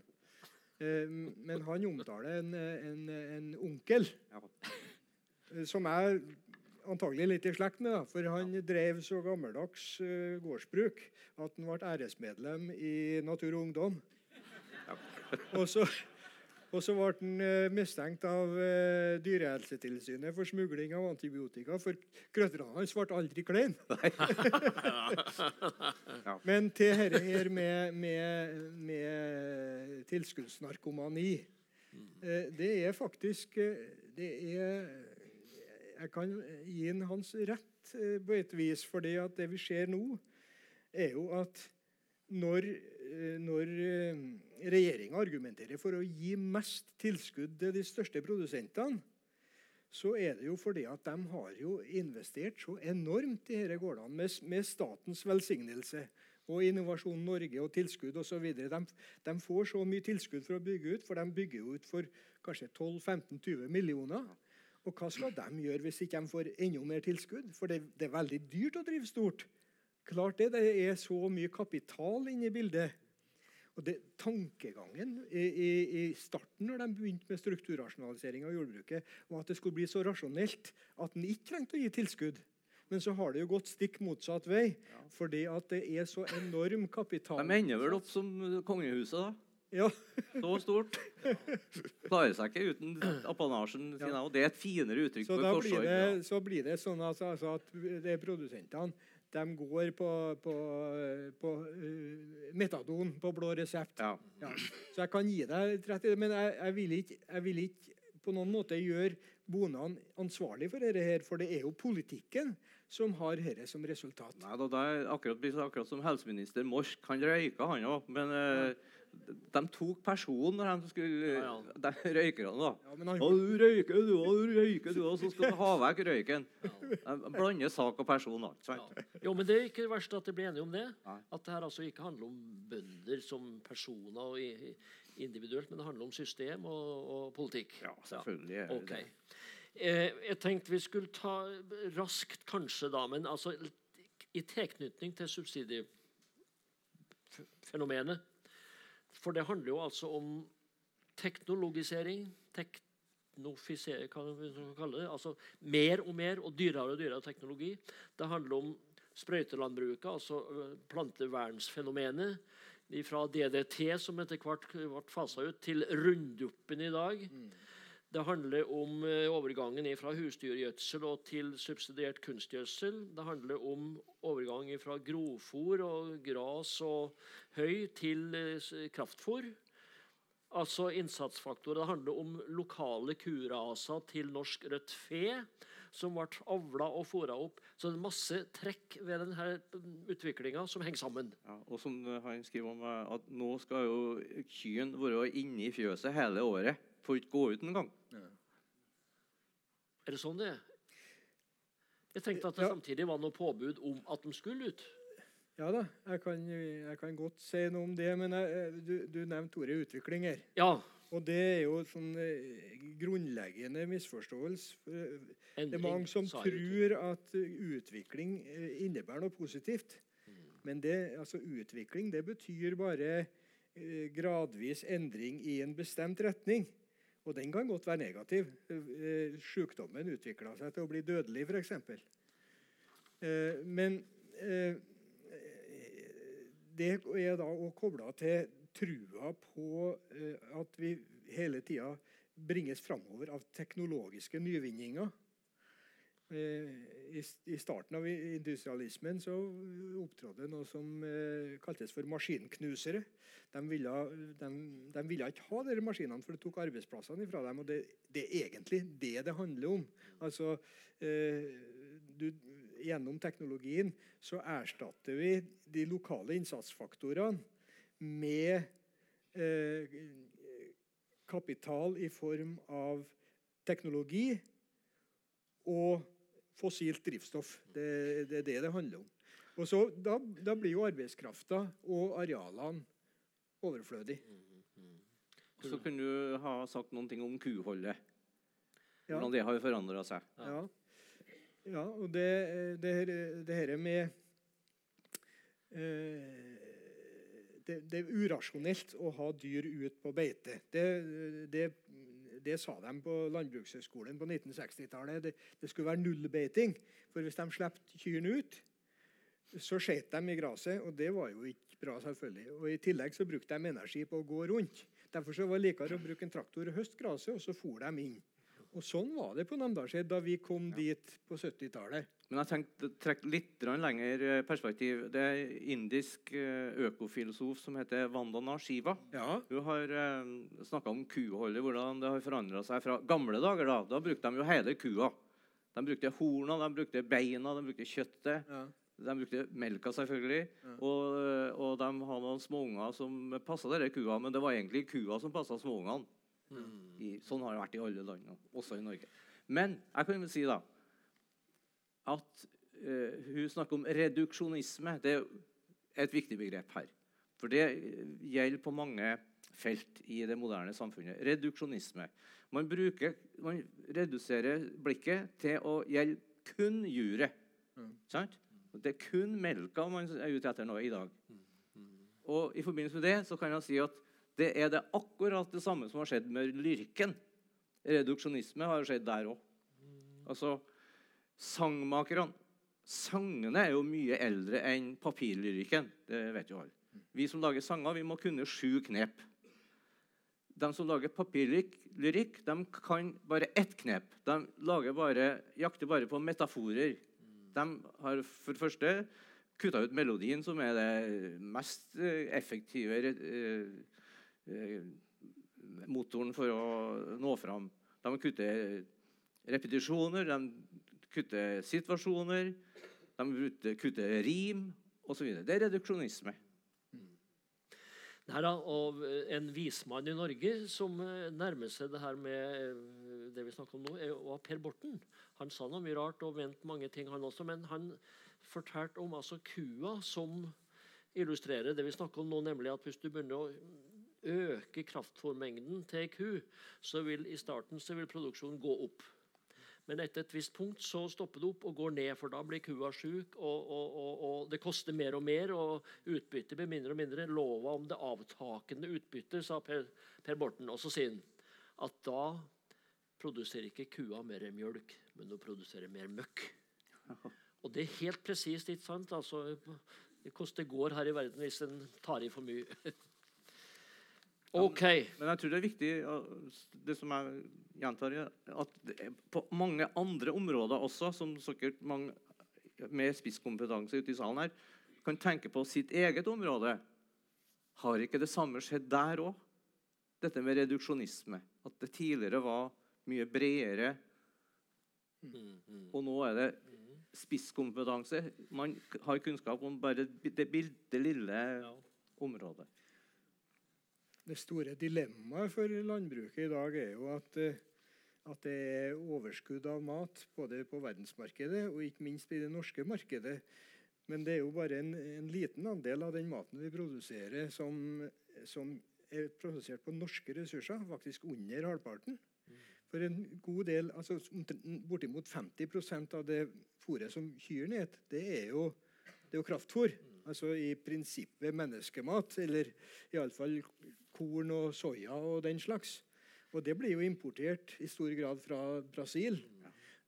Eh, Men han omtaler en, en, en onkel Ja. eh, som er antagelig litt i slekt med, da, for han drev så gammeldags eh, gårdsbruk at han ble æresmedlem i Natur og Ungdom. Og så, og så ble han eh, mistenkt av eh, Dyrehelsetilsynet for smugling av antibiotika, for krøtterne hans ble aldri kleine. Men til dette her med, med, med tilskuddsnarkomani eh, Det er faktisk det er, Jeg kan gi han hans rett på et vis, fordi at det vi ser nå, er jo at når, når regjeringa argumenterer for å gi mest tilskudd til de største produsentene, så er det jo fordi at de har jo investert så enormt i disse gårdene med, med statens velsignelse og Innovasjon Norge og tilskudd osv. De, de får så mye tilskudd for å bygge ut, for de bygger ut for kanskje 12-15-20 millioner. Og hva skal de gjøre hvis ikke de får enda mer tilskudd? For det, det er veldig dyrt å drive stort. Klart det, det er så mye kapital inne i bildet. Og det, Tankegangen i, i, i starten når de begynte med strukturrasjonalisering av jordbruket, var at det skulle bli så rasjonelt at en ikke trengte å gi tilskudd. Men så har det jo gått stikk motsatt vei, fordi at det er så enorm kapital. De ender vel opp som kongehuset, da. Ja, Så stort. Klarer seg ikke uten apanasjen sin. Og det er et finere uttrykk så for da blir det, ja. så blir det sånn altså, altså at det er produsentene de går på, på, på uh, metadon på blå resept. Ja. Ja. Så jeg kan gi deg rett i det, men jeg, jeg, vil ikke, jeg vil ikke på noen måte gjøre bondeene ansvarlig for dette, her, for det er jo politikken som har dette som resultat. Nei, da, det er akkurat, akkurat som helseminister Morsk. Han røyka, han òg. Men eh, de tok personen når de skulle Ja, De røykerne, da. Ja, han, Å, du røyker, du òg. Du røyker, du òg. Så skal du ha vekk røyken. De blander sak og person. da. Ja. Jo, men det er ikke verst at de blir enige om det. Nei. At det her altså ikke handler om bønder som personer og individuelt, men det handler om system og, og politikk. Ja, selvfølgelig er det Ok. det. Eh, jeg tenkte vi skulle ta raskt, kanskje, da, men altså i tilknytning til subsidiefenomenet For det handler jo altså om teknologisering, teknofisering, hva vi kalle det. Altså mer og mer og dyrere og dyrere teknologi. Det handler om sprøytelandbruket, altså ø, plantevernsfenomenet. Fra DDT, som etter hvert ble fasa ut, til Runduppen i dag. Det handler om eh, overgangen fra husdyrgjødsel og til subsidiert kunstgjødsel. Det handler om overgang fra grovfôr og gras og høy til kraftfòr. kraftfôr. Altså innsatsfaktorer. Det handler om lokale kuraser til norsk rødt fe, som ble avla og fôra opp. Så det er masse trekk ved denne utviklinga som henger sammen. Ja, og som eh, han skriver om eh, at nå skal jo kyrne være inne i fjøset hele året. Får ikke gå ut engang. Er det sånn det er? Jeg tenkte at det Ja. samtidig var noe påbud om at de skulle ut. ja da, jeg kan, jeg kan godt si noe om det, men jeg, du, du nevnte ordet utvikling her. Ja. Og det er jo sånn eh, grunnleggende misforståelse. For, eh, Det er mange som tror at eh, utvikling eh, innebærer noe positivt. Men det, altså, utvikling det betyr bare eh, gradvis endring i en bestemt retning. Og den kan godt være negativ. Eh, Sykdommen utvikla seg til å bli dødelig, f.eks. Eh, men eh, det er da å koble til trua på eh, at vi hele tida bringes framover av teknologiske nyvinninger. Eh, I, starten av industrialismen så opptrådte noe som eh, kaltes for maskinknusere. De ville, de, de ville ikke ha disse maskinene, for det tok arbeidsplassene fra dem. og Det, det er egentlig det det handler om. Altså, eh, du, gjennom teknologien så erstatter vi de lokale innsatsfaktorene med kapital i form av teknologi og fossilt drivstoff. Det, det er det det handler om. Og så, da, da blir jo arbeidskrafta og arealene overflødig. Så kunne du ha sagt noen ting om kuholdet. Ja. Hvordan det har forandra seg. Ja. ja og det, det, her, det her med eh, det, det er urasjonelt å ha dyr ut på beite. Det, det, det sa de på Landbrukshøgskolen på 1960-tallet. Det, det, skulle være nullbeiting. For hvis de slapp kyrne ut, så skjøt de i gresset, og det var jo ikke bra. selvfølgelig. Og I tillegg så brukte de energi på å gå rundt. Derfor så var det likere å bruke en traktor og høste gresset, og så for de inn. Og Sånn var det på Namdalsheid da vi kom ja. dit på 70-tallet. Men jeg tenkte trekke litt lenger eh, perspektiv. Det er indisk eh, økofilosof som heter Vandana Shiva. Ja. Hun har eh, snakka om kuholdet, hvordan det har forandra seg fra gamle dager. Da Da brukte de jo hele kua. De brukte horna, de brukte beina, de brukte kjøttet. Ja. De brukte melka, selvfølgelig. Ja. Og, og, de hadde noen småunger som passa denne kua, men det var egentlig kua som passa småungene. Mm. sånn har det vært i alle land, også i Norge. Men jeg kan vel si da at uh, hun snakker om reduksjonisme. Det er et viktig begrep her. For det gjelder på mange felt i det moderne samfunnet. Reduksjonisme. Man, bruker, man reduserer blikket til å gjelde kun juret. Mm. Det er kun melka man er ute etter nå i dag. Mm. Mm. Og I forbindelse med det så kan jeg si at det er det akkurat det samme som har skjedd med lyrikken. Reduksjonisme har skjedd der òg. Altså, sangmakerne Sangene er jo mye eldre enn papirlyrikken. Det vet jo alle. Vi som lager sanger, vi må kunne sju knep. De som lager papirlyrikk, de kan bare ett knep. De bare, jakter bare på metaforer. De har for det første kutta ut melodien, som er det mest effektive Eh, motoren for å nå fram. De kutter repetisjoner, de kutter situasjoner, de kutter rim osv. Det er reduksjonisme. Her, og En vismann i Norge som eh, nærmer seg det her med eh, det vi snakker om nå, var Per Borten. Han sa noe mye rart og mente mange ting, han også, men han fortalte om altså kua som illustrerer det vi snakker om nå, nemlig at hvis du begynner å øke kraftfòrmengden til ku, så vil i starten så vil produksjonen gå opp. Men etter et visst punkt så stopper det opp og går ned, for da blir kua sjuk. Og, og, og, og, det koster mer og mer, og utbyttet blir mindre og mindre. Lova om det avtakende utbyttet, sa Per, per Borten. Og så at da produserer ikke kua mer mjølk, men hun produserer mer møkk. Og det er helt presist, ikke sant? Altså, det koster går her i verden hvis en tar i for mye. Ok. Men jeg tror det er viktig, det som jeg gjentar, at på mange andre områder også, som sikkert mange med spisskompetanse ute i salen her, kan tenke på sitt eget område. Har ikke det samme skjedd der òg? Dette med reduksjonisme. At det tidligere var mye bredere. Og nå er det spisskompetanse. Man har kunnskap om bare det bitte lille området. Det store dilemmaet for landbruket i dag er jo at, eh, at, det er overskudd av mat både på verdensmarkedet og ikke minst i det norske markedet. Men det er jo bare en, en liten andel av den maten vi produserer, som, som, er produsert på norske ressurser. Faktisk under halvparten. For en god del, altså Bortimot 50% av det fôret som kyrne spiser, det er jo, det er jo kraftfôr. Altså i prinsippet menneskemat, eller iallfall korn og soya og den slags. Og det blir jo importert i stor grad fra Brasil.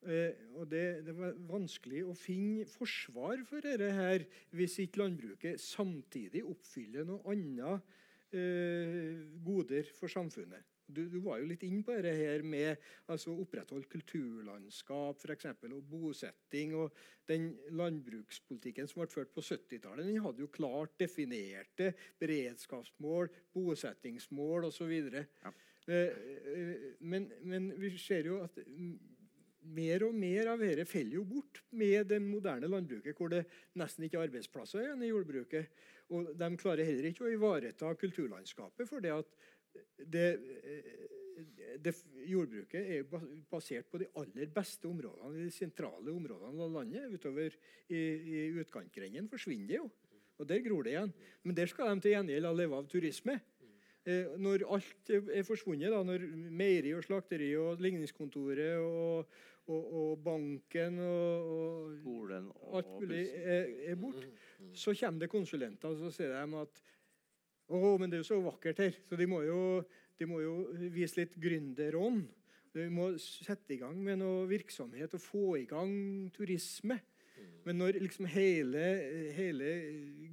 Eh, og det, det, var vanskelig å finne forsvar for dette her hvis ikke landbruket samtidig oppfyller noe annet eh, goder for samfunnet. Du, du, var jo litt inn på dette her med altså opprettholdt kulturlandskap for eksempel, og bosetting. og Den landbrukspolitikken som ble ført på 70-tallet, den hadde jo klart definerte beredskapsmål, bosettingsmål osv. Ja. Eh, eh, men, men vi ser jo at mer og mer av dette faller jo bort med det moderne landbruket, hvor det nesten ikke er arbeidsplasser igjen i jordbruket. Og De klarer heller ikke å ivareta kulturlandskapet. for det at det, eh, det, jordbruket er basert på de aller beste områdene, i de sentrale områdene av landet. Utover i, i utkantgrendene forsvinner det jo. Og der gror det igjen. Men der skal de til gjengjeld leve av turisme. Eh, når alt er forsvunnet, da, når meieri og slakteri og ligningskontoret og, og, og banken og, og Skolen og alt mulig er, er bort. Så kommer det konsulenter og så sier de at å, men det er jo så vakkert her, så de må jo, de må jo vise litt gründerånd. Vi må sette i gang med noe virksomhet og få i gang turisme. Men når liksom hele, hele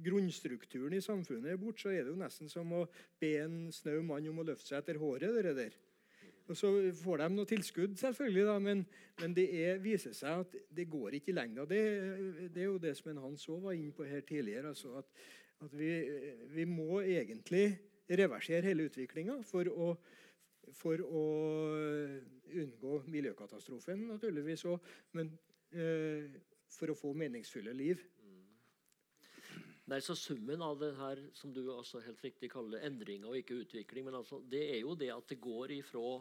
grunnstrukturen i samfunnet er borte, så er det jo nesten som å be en snau mann om å løfte seg etter håret. det der. Og Så får de noe tilskudd, selvfølgelig, da, men, men det er, viser seg at det går ikke i lengda. Det, det er jo det som en Hans òg var inne på her tidligere. altså at, at vi, vi må egentlig reversere hele utviklinga for å, for å unngå miljøkatastrofen, naturligvis òg, men eh, for å få meningsfulle liv. Nei, så Summen av det her, som du også helt riktig kaller endring og ikke utvikling, men altså, det er jo det at det går ifra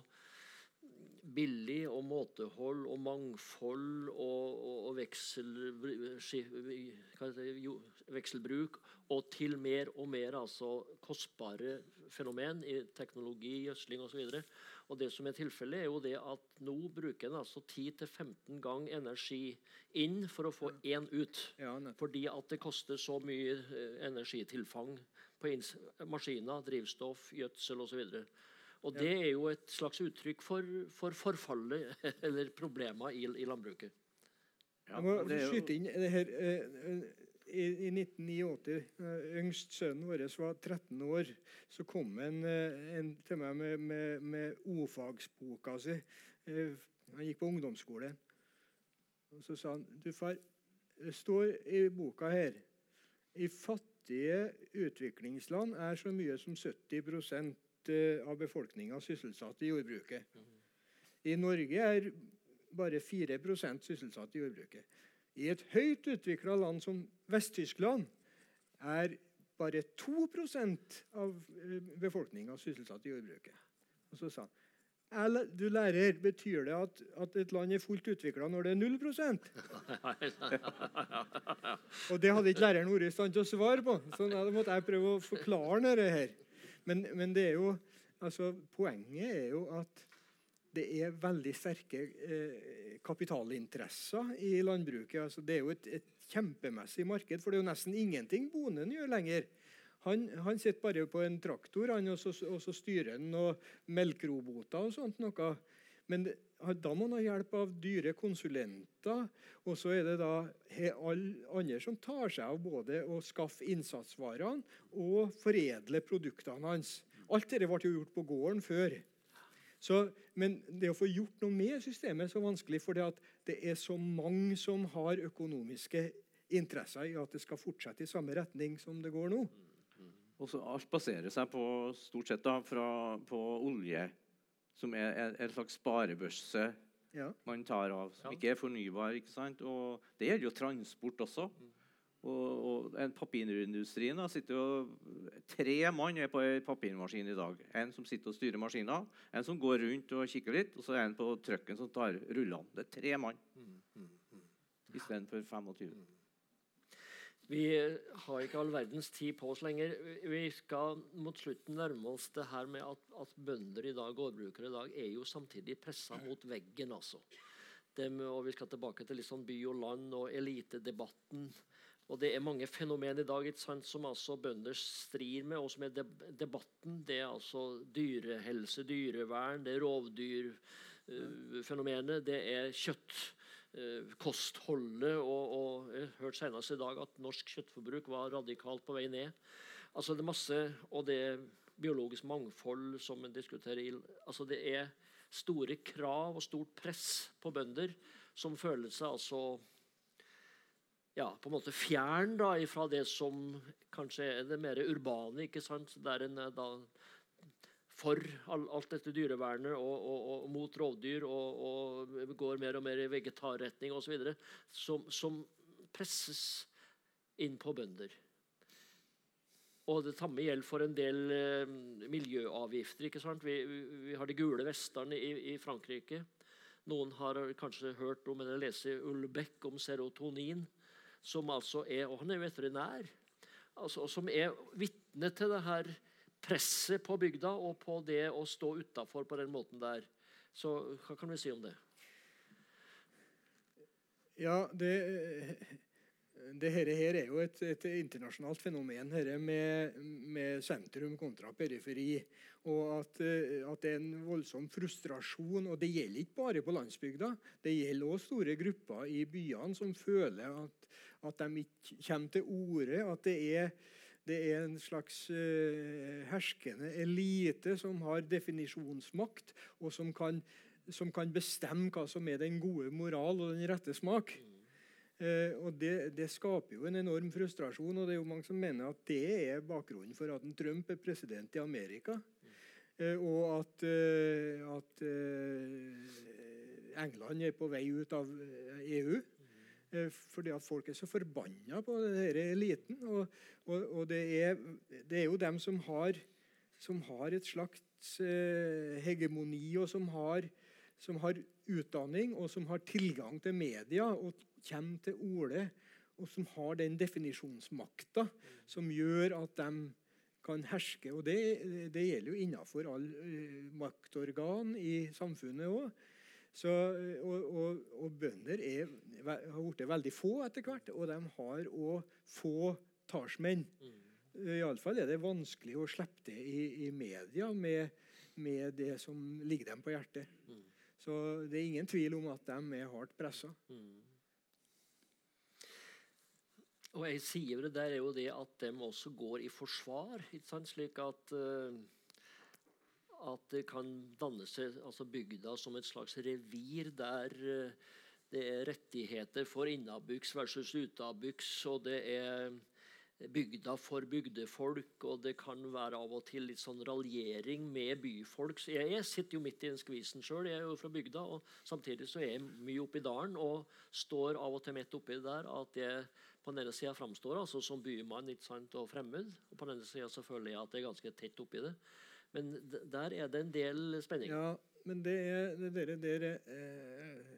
billig og måtehold og mangfold og, og, og veksel, vekselbruk og til mer og mer altså, kostbare fenomen i teknologi, gjødsling osv. Og det som er tilfellet, er jo det at nå bruker en altså 10-15 gang energi inn for å få én ut. Ja. Fordi at det koster så mye eh, energitilfang på inns maskiner, drivstoff, gjødsel osv. Og det er jo et slags uttrykk for, for forfallet eller problemer i, i landbruket. Ja, Jeg må skyte inn det her. I, I 1989, eh, yngst sønnen vår var 13 år, så kom en, eh, en til meg med, med, med O-fagsboka si. Eh, Han gikk på ungdomsskole. Og så sa han Du, far, det står i boka her I fattige utviklingsland er så mye som 70 eh, av befolkninga sysselsatt i jordbruket. I Norge er bare 4 sysselsatt i jordbruket. I et høyt utvikla land som Vest-Tyskland er bare 2% av befolkninga sysselsatt i jordbruket. Og så sa han du lærer, betyr det at, at et land er fullt utvikla når det er 0% Og det hadde ikke læreren vært i stand til å svare på. Så da måtte jeg prøve å forklare dette. her. Men, men det er jo, altså, poenget er jo at det er veldig sterke eh, kapitalinteresser i landbruket. Altså, det er jo et, et kjempemessig marked, for det er jo nesten ingenting bonden gjør lenger. Han, han sitter bare på en traktor han, og, så, og så styrer han noen melkeroboter og sånt noe. Men da må han ha hjelp av dyre konsulenter. Og så er det da alle andre som tar seg av både å skaffe innsatsvarene og foredle produktene hans. Alt dette ble jo gjort på gården før. Så, men det å få gjort noe med systemet er så vanskelig, for det er så mange som har økonomiske interesser i at det skal fortsette i samme retning som det går nå. Og så alt baserer seg på stort sett da, fra, på olje, som er er en slags sparebørse Ja. man tar av, som ikke er fornybar. ikke sant? Og det gjelder jo transport også. Og, og en Papirindustrien sitter jo, Tre mann er på en papirmaskin i dag. En som sitter og styrer maskina, en som går rundt og kikker litt, og så er en på trucken som tar rullene. Det er tre mann istedenfor 25. Vi har ikke all verdens tid på oss lenger. Vi skal mot slutten nærme oss det her med at, at bønder i dag, gårdbrukere i dag, er jo samtidig pressa mot veggen. altså. Dem, og Vi skal tilbake til litt sånn by og land og elitedebatten. Og Det er mange fenomen i dag sant, som altså bønder strir med, og som er debatten. Det er altså dyrehelse, dyrevern, det er rovdyrfenomenet, det er kjøtt eh. Og, og jeg hørte senest i dag at norsk kjøttforbruk var radikalt på vei ned. Altså det er masse, Og det er biologisk mangfold som en diskuterer. Altså det er store krav og stort press på bønder som føler seg altså ja, på en måte fjern da, fra det som kanskje er det mer urbane. ikke sant? Der en er da for alt dette dyrevernet og, og, og mot rovdyr og, og går mer og mer i vegetarretning osv. Som, som presses inn på bønder. Og det samme gjelder for en del eh, miljøavgifter. ikke sant? Vi, vi, har de gule vestene i, i Frankrike. Noen har kanskje hørt om eller lest Ulbeck om serotonin, som altså er Og han er jo veterinær. Altså, som er vitne til det her presset på bygda og på det å stå utafor på den måten der. Så hva kan vi si om det? Ja, det, det her, her er jo et, et internasjonalt fenomen, med, med, sentrum kontra periferi. Og at, at, det er en voldsom frustrasjon. Og det gjelder ikke bare på landsbygda. Det gjelder også store grupper i byene som føler at, at de ikke kommer til orde. At det er, det er en slags uh, herskende elite som har definisjonsmakt, og som kan som kan bestemme hva som er den gode moral og den rette smak. Eh, og det, det, skaper jo en enorm frustrasjon, og det er jo mange som mener at det er bakgrunnen for at en Trump er president i Amerika. Eh, og at, eh, at England er på vei ut av EU. Eh, fordi at folk er så forbanna på denne eliten. Og, og, og det, er, det, er, jo dem som har, som har et slags hegemoni, og som har som har utdanning, og som har tilgang til media og kommer til orde, og som har den definisjonsmakta som gjør at de kan herske. Og det, det gjelder jo innenfor alle uh, maktorgan i samfunnet òg. Og, og, og, bønder er, har blitt veldig få etter hvert, og de har òg få talsmenn. Mm. Iallfall er det vanskelig å slippe det i, i media med, med, det som ligger dem på hjertet. Mm. Så det er ingen tvil om at de er hardt pressa. Mm. Og ei side ved det der er jo det at de også går i forsvar, slik at uh, at det kan danne seg altså bygda som et slags revir der uh, det er rettigheter for innabuks versus utabuks, og det er bygda for bygdefolk, og det kan være av og til litt sånn raljering med byfolk. Så jeg, jeg sitter jo midt i den skvisen sjøl, jeg er jo fra bygda, og samtidig så er jeg mye oppi dalen og står av og til midt oppi det der at jeg på den ene sida framstår altså som bymann ikke sant, og fremmed, og på den andre sida føler jeg at jeg er ganske tett oppi det. Men der er det en del spenning. Ja, men det er det dere, dere eh,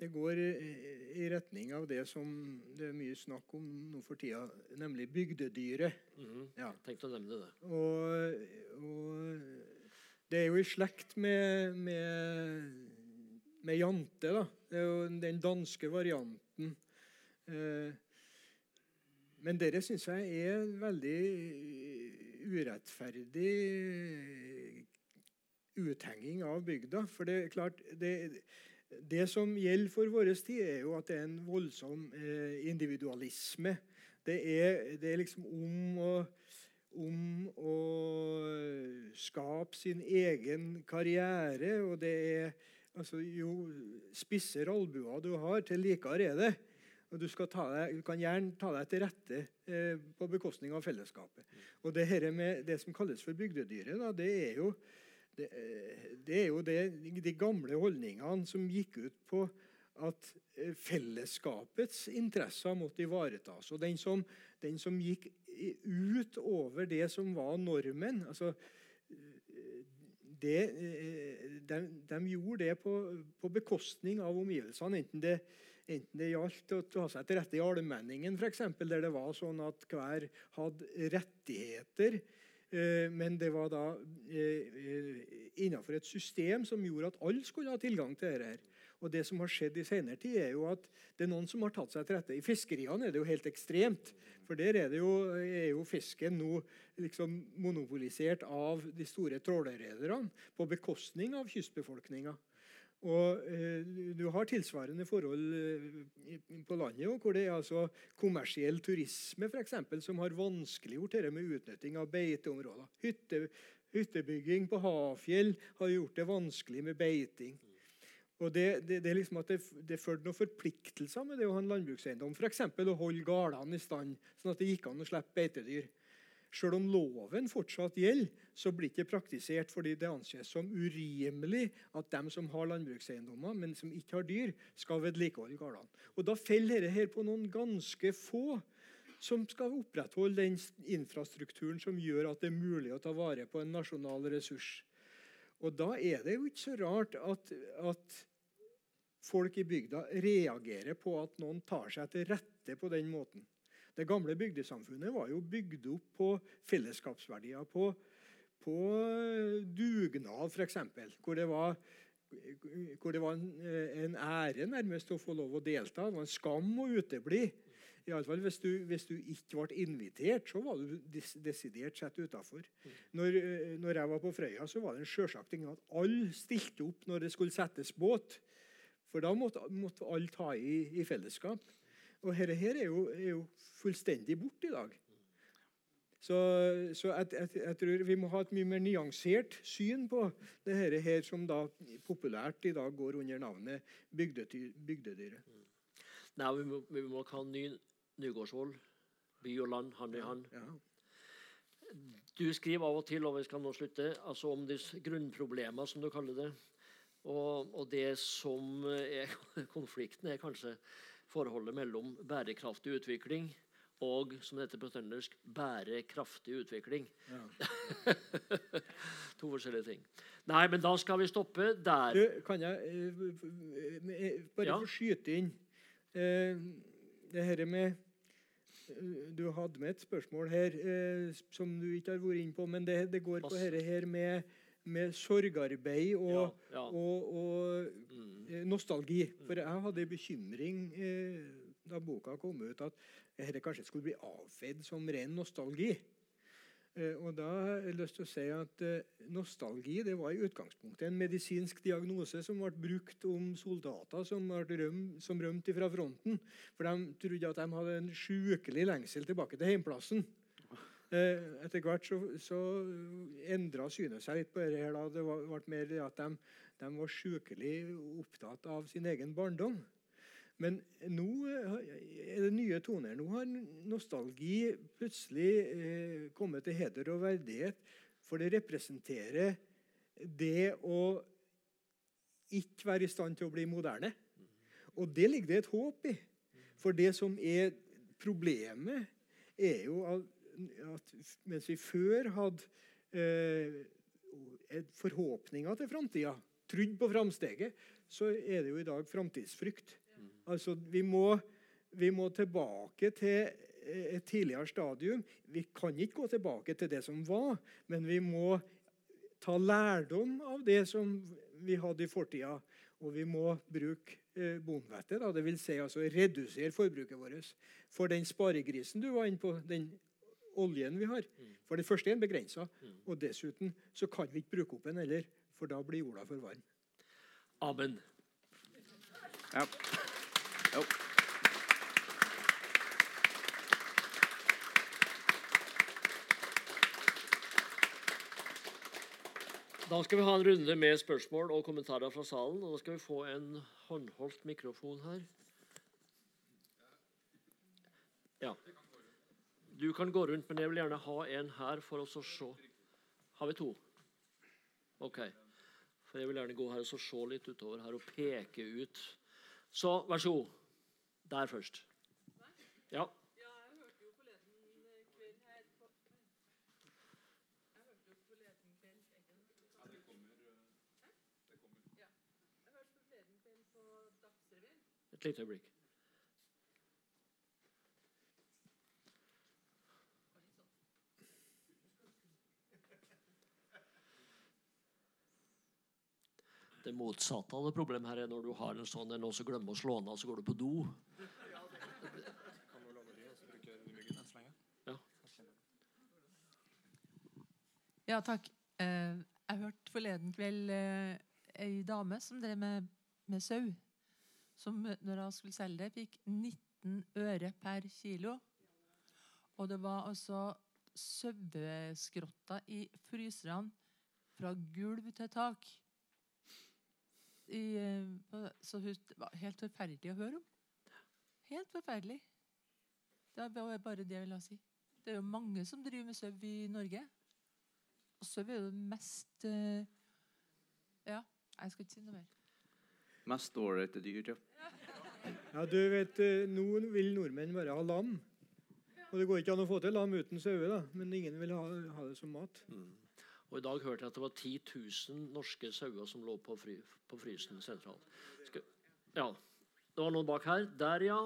det går i retning av det som det er mye snakk om nå for tida, nemlig bygdedyret. Mm, ja. Tenkte å nevne det. Og, og, det er jo i slekt med, med, med jante. da. Det er jo den danske varianten. Eh, men dere syns jeg er veldig urettferdig uthenging av bygda. For det er klart det, det som gjelder for vår tid, er jo at det er en voldsom eh, individualisme. Det er, det er, liksom om å, om å skape sin egen karriere. Og det er altså, Jo spissere albuer du har, til likere er det. Og du, deg, du, kan gjerne ta deg til rette eh, på bekostning av fellesskapet. Og det, her med, det som kalles for bygdedyret, da, det er jo det, det, er jo det, de gamle holdningene som gikk ut på at eh, fellesskapets interesser måtte ivaretas. Og den som, den som gikk ut over det som var normen altså, det, de, de, gjorde det på, på, bekostning av omgivelsene. Enten det, enten det gjaldt å ta seg til rette i allmenningen, f.eks., der det var sånn at hver hadde rettigheter Eh, men det var da eh, innenfor et system som gjorde at alle skulle ha tilgang til dette. Og det som har skjedd i senere tid, er jo at det er noen som har tatt seg til rette. I fiskeriene er det jo helt ekstremt. For der er, jo, er jo fisken nå liksom monopolisert av de store trålerrederne på bekostning av kystbefolkninga. Og eh, Du har tilsvarende forhold eh, på landet hvor det er altså kommersiell turisme for eksempel, som har vanskeliggjort dette med utnytting av beiteområder. Hytte, hyttebygging på Hafjell har gjort det vanskelig med beiting. Og Det, det, det er liksom at det, det fulgte noen forpliktelser med det å ha en landbrukseiendom. F.eks. å holde gårdene i stand, sånn at det gikk an å slippe beitedyr. Selv om loven fortsatt gjelder, så blir det ikke praktisert fordi det anses som urimelig at de som har landbrukseiendommer, men som ikke har dyr, skal vedlikeholde gårdene. Og Da faller dette på noen ganske få som skal opprettholde den infrastrukturen som gjør at det er mulig å ta vare på en nasjonal ressurs. Og Da er det jo ikke så rart at, at folk i bygda reagerer på at noen tar seg til rette på den måten. Det gamle bygdesamfunnet var jo bygd opp på fellesskapsverdier, på, på dugnad f.eks. Hvor det var hvor det var en, en ære nærmest å få lov å delta. Det var en skam å utebli. I alle fall hvis du, hvis du ikke ble invitert, så var du des desidert sett utafor. Når, eh, når, jeg var på Frøya, så var det en sjølsagt ting at alle stilte opp når det skulle settes båt. For da måtte, måtte alle ta i, i fellesskap. Og dette her er jo, er jo fullstendig borte i dag. Så, så jeg, jeg, jeg, tror vi må ha et mye mer nyansert syn på det her, her som da populært i dag går under navnet bygdedyret. Nei, vi må, vi må ha ny Nygårdsvoll. By og land, hand i hand. Ja. Du skriver av og til og vi skal nå slutte, altså om disse grunnproblemer, som du kaller det. Og, og, det som er konflikten, er kanskje forholdet mellom bærekraftig utvikling og som det heter på trøndersk, bærekraftig utvikling. Ja. to forskjellige ting. Nei, men da skal vi stoppe der. Du, kan jeg uh, bare ja. få skyte inn uh, det her med Du hadde med et spørsmål her som du ikke har vært inne på, men det, det går på dette her med, med sorgarbeid og, ja, ja. og, og mm. nostalgi. For jeg hadde bekymring da boka kom ut, at dette kanskje skulle bli avfeid som ren nostalgi. Eh, og da har jeg lyst til å si at eh, Nostalgi det var i utgangspunktet en medisinsk diagnose som ble brukt om soldater som, røm, som rømte fra fronten. For de trodde at de hadde en sjukelig lengsel tilbake til heimplassen. Eh, etter hvert så, så endra synet seg litt på dette. her da. Det ble mer at de, de var sjukelig opptatt av sin egen barndom. Men nå eh, er det nye toner. Nå har nostalgi plutselig eh, kommet til heder og verdighet, for det representerer det å ikke være i stand til å bli moderne. Og det ligger det et håp i. For det som er problemet, er jo at mens vi før hadde eh, forhåpninger til framtida, trodd på framsteget, så er det jo i dag framtidsfrykt. Altså, vi må, vi må tilbake til et tidligere stadium. Vi kan ikke gå tilbake til det som var, men vi må ta lærdom av det som vi hadde i fortida. Og vi må bruke eh, bonvettet, det vil si altså redusere forbruket vårt. For den sparegrisen du var inne på, den oljen vi har For det første er den begrensa, og dessuten så kan vi ikke bruke opp den heller, for da blir jorda for varm. Amen. Ja. Jo. Da skal vi ha en runde med spørsmål og kommentarer fra salen. og Da skal vi få en håndholdt mikrofon her. Ja. Du kan gå rundt, men jeg vil gjerne ha en her for oss å se. Har vi to? Ok. For jeg vil gjerne gå her og se litt utover her og peke ut. Så vær så god. Der først. Ja. Ja, jeg hørte jo forleden kveld her på Jeg hørte jo forleden kveld Ja, det kommer Det kommer. Ja. Jeg hørte forleden kveld på Dagsrevyen. Et lite øyeblikk. Det motsatte av det problemet her er når du har en sånn en og så glemmer å slå den av, så går du på do. Ja. ja, takk. Eh, jeg hørte forleden kveld eh, ei dame som drev med, med sau. Som når hun skulle selge det, fikk 19 øre per kilo. Og det var altså saueskrotter i fryserne fra gulv til tak i, eh, så hun, var helt forferdelig å høre om. Helt forferdelig. Det var bare det jeg ville si. Det er jo mange som driver med sau i Norge. Og sau er jo det mest uh, Ja, jeg skal ikke si noe mer. Mest ålreite dyr, ja. Ja, du vet, eh, Nå vil nordmenn bare ha lam. Og Det går ikke an å få til lam uten sauer, men ingen vil ha, ha det som mat. Mm. Og I dag hørte jeg at det var 10 000 norske sauer som lå på, fry, på frysen sentralt. Skal, ja. Det var noen bak her. Der, ja.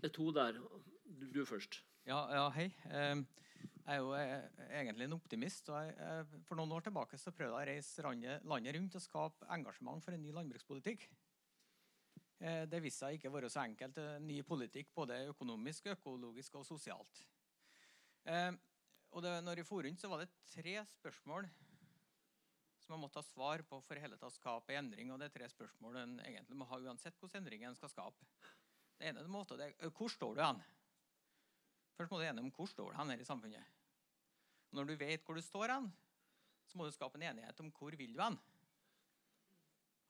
Det er to der. Du, du først. Ja, ja hei. Jeg er jo eh, egentlig en optimist. og jeg, For noen år tilbake så prøvde jeg å reise landet, rundt og skape engasjement for en ny landbrukspolitikk. Eh, Det viste seg ikke å være så enkelt. eh, Ny politikk både økonomisk, økologisk og sosialt. Og det, når jeg for rundt, så var det tre spørsmål som jeg måtte ha svar på for hele tatt å skape en endring. Og det er tre spørsmål en egentlig må ha uansett hvordan endring en skal skape. Det ene måte, det er hvor står du hen? Først må du enige om hvor står hen her i samfunnet. Og når du vet hvor du står hen, så må du skape en enighet om hvor vil du hen.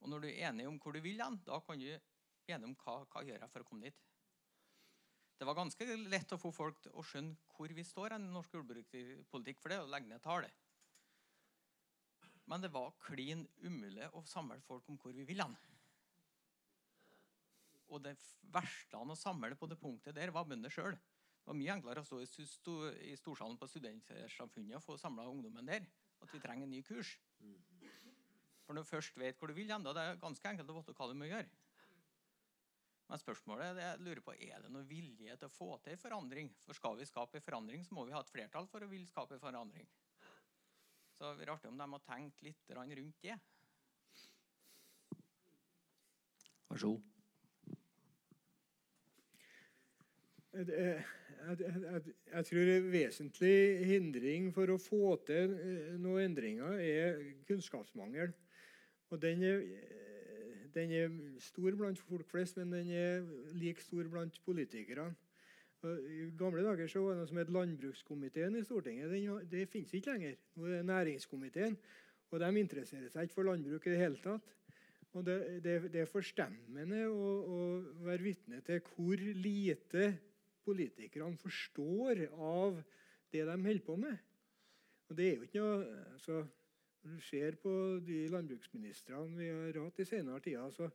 Og når du er enig om hvor du vil hen, da kan du bli enig om hva, hva gjør jeg for å komme dit. Det var ganske lett å få folk til å skjønne hvor vi står i norsk jordbrukspolitikk, for det er å legge ned tallet. Men det var klin umulig å samle folk om hvor vi vil hen. Og det verste å samle på det punktet der var bønder sjøl. Det var mye enklere å stå i, storsalen på Studentsamfunnet og få samla ungdommen der. At vi trenger en ny kurs. For når du først vet hvor du vil hen, da er det ganske enkelt å vite hva du må gjøre. Men spørsmålet er, jeg lurer på, er det noe vilje til å få til en forandring? For skal vi skape en forandring, så må vi ha et flertall for å ville skape en forandring. Så det er artig om de har tenkt litt rundt det. Vær så god. Jeg, jeg, jeg, jeg tror en vesentlig hindring for å få til eh, noen endringer er kunnskapsmangel. Og den er, den er stor blant folk flest, men den er like stor blant politikerne. I gamle dager så var det noe som het Landbrukskomiteen i Stortinget. Den, det finnes ikke lenger. Nå er det Næringskomiteen. Og de interesserer seg ikke for landbruk i det hele tatt. Og det, det, det er forstemmende å, å være vitne til hvor lite politikerne forstår av det de holder på med. Og det er jo ikke noe altså, Når du ser på de landbruksministrene vi har hatt i senere tider så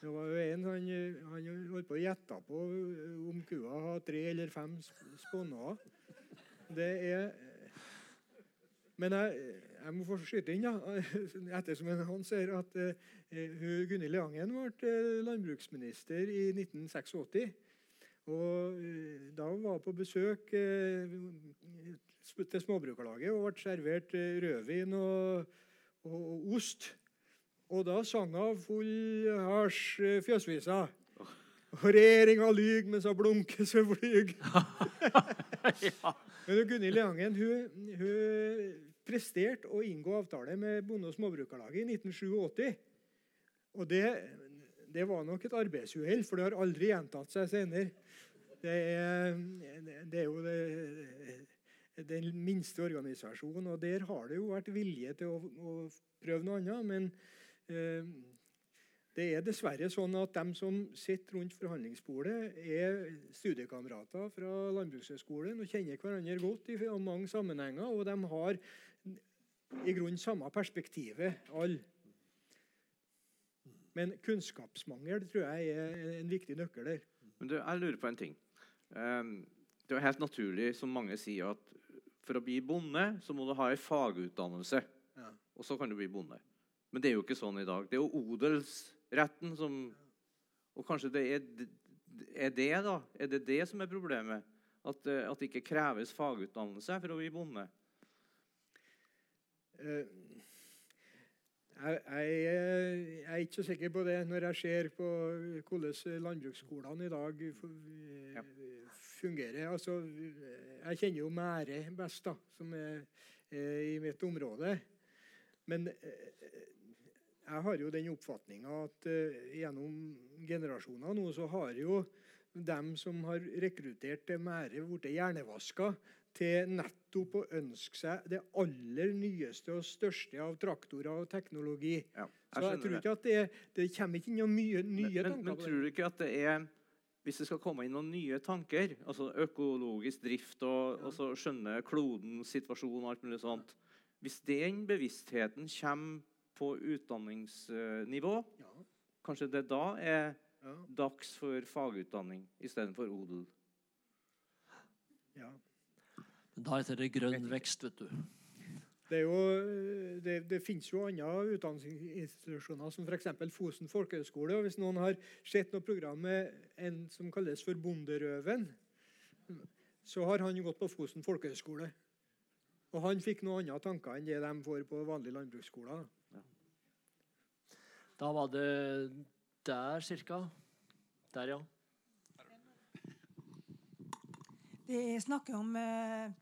Det var jo en han, han holdt på å gjette på om kua har tre eller fem sp- sponner. Det er men jeg, jeg må få skyte inn, da, ettersom han ser at uh, Gunhild Leangen ble eh, landbruksminister i 1986. Og uh, da hun var på besøk eh, sp- til Småbrukarlaget og ble servert eh, rødvin og, og, og ost. Og da sang hun full hasj eh, fjøsvisa. Og regjeringa lyg mens hun blunker så flyg. Men Gunhild Leangen hun, hun presterte å inngå avtale med Bonde- og Småbrukarlaget i 1987. Og det, det var nok et arbeidsuhell, for det har aldri gjentatt seg senere. Det er, det er jo det, den minste organisasjonen, og der har det jo vært vilje til å, å prøve noe annet. Men eh, det er dessverre sånn at de som sitter rundt forhandlingsbordet, er studiekamerater fra Landbrukshøgskolen og kjenner hverandre godt i mange sammenhenger. Og de har i grunnen samme perspektivet, alle. Men kunnskapsmangel tror jeg er en viktig nøkkel der. Men du, jeg lurer på en ting. Um, det er helt naturlig, som mange sier, at for å bli bonde, så må du ha en fagutdannelse. Ja. Og så kan du bli bonde. Men det er jo ikke sånn i dag. Det er jo odelsretten som Og kanskje det er, er det, da? Er det det som er problemet? At, eh, at det ikke kreves fagutdannelse for å bli bonde? Eh, Jeg, jeg, er ikke så sikker på det når jeg ser på hvordan landbruksskolene i dag Ja. Fungerer. Altså, jeg kjenner jo Mære best, da, som er, er i mitt område. Men eh, jeg har jo den oppfatninga at eh, gjennom generasjoner nå så har jo dem som har rekruttert til Mære, blitt hjernevaska til nettopp å ønske seg det aller nyeste og største av traktorer og teknologi. Ja, Så jeg tror ikke at det, det kommer ikke noen mye nye men, tanker men men tror du ikke at det er Hvis det skal komme inn noen nye tanker, altså økologisk drift og, og så skjønne klodens situasjon og alt mulig sånt Hvis den bevisstheten kommer på utdanningsnivå, Ja, kanskje det da er ja, dags for fagutdanning istedenfor odel? ja. Da heter det grønn vekst, vet du. Det, er jo, det, det finnes jo andre utdanningsinstitusjoner, som f.eks. Fosen folkehøgskole. Hvis noen har sett noe program med en som kalles for Bonderøven, så har han gått på Fosen folkehøgskole. Og han fikk noen andre tanker enn det de får på vanlige landbruksskoler. da. Da var det der cirka. Der, ja. Vi snakker om eh,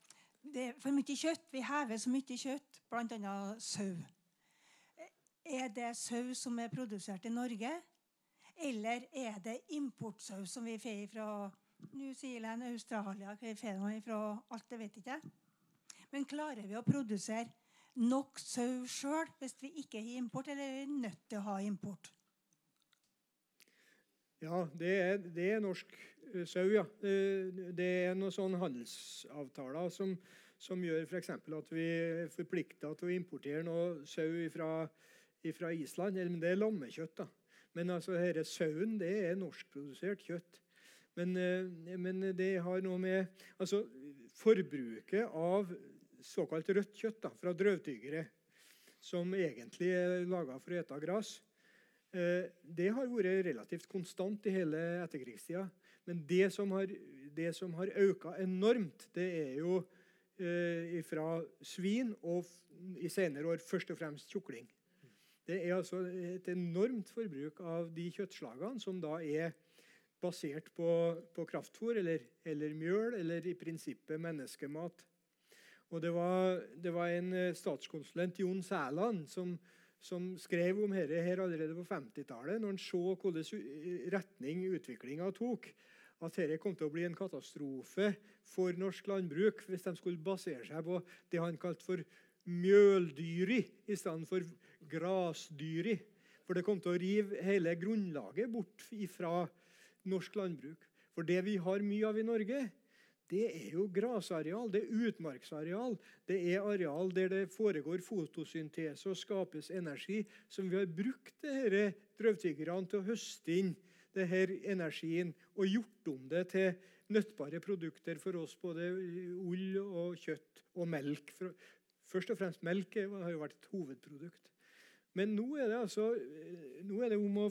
det er for mye kjøtt. Vi hever så mye kjøtt, bl.a. sau. Er det sau som er produsert i Norge, eller er det importsau som vi får fra New Zealand, Australia, vi fra alt det vet ikke. Men klarer vi å produsere nok sau sjøl hvis vi ikke har import, eller er vi nødt til å ha import? Ja, det er, det er norsk sau, ja. Eh, Det er noen sånne handelsavtaler som, som gjør f.eks. at vi er forplikta til å importere noe sau fra Island. Men det er lammekjøtt. da. Men altså, denne sauen det er norskprodusert kjøtt. Men, eh, men det har noe med altså, Forbruket av såkalt rødt kjøtt da, fra drøvtyggere, som egentlig er laga for å ete gress, Eh, Det har vært relativt konstant i hele etterkrigstida. Men det som har, det som har økt enormt, det er jo eh, fra svin og i senere år først og fremst kjukling. Det er altså et enormt forbruk av de kjøttslagene som da er basert på, på kraftfôr eller, eller mjøl, eller i prinsippet menneskemat. Og det var, det var en eh, statskonsulent, Jon Sæland, som, som skrev om dette her allerede på 50-tallet, når han så hvordan retning utviklinga tok. At dette kom til å bli en katastrofe for norsk landbruk hvis de skulle basere seg på det han kalte for mjøldyri i stedet for grasdyri. For det kom til å rive hele grunnlaget bort fra norsk landbruk. For det vi har mye av i Norge, det er jo grasareal, det er utmarksareal. Det er areal der det foregår fotosyntese og skapes energi, som vi har brukt disse drøvtyggerne til å høste inn denne energien og gjort om det til nøttbare produkter for oss, både ull og kjøtt og melk. Først og fremst melk har jo vært et hovedprodukt. Men nå er det, altså, eh, nå er det om å,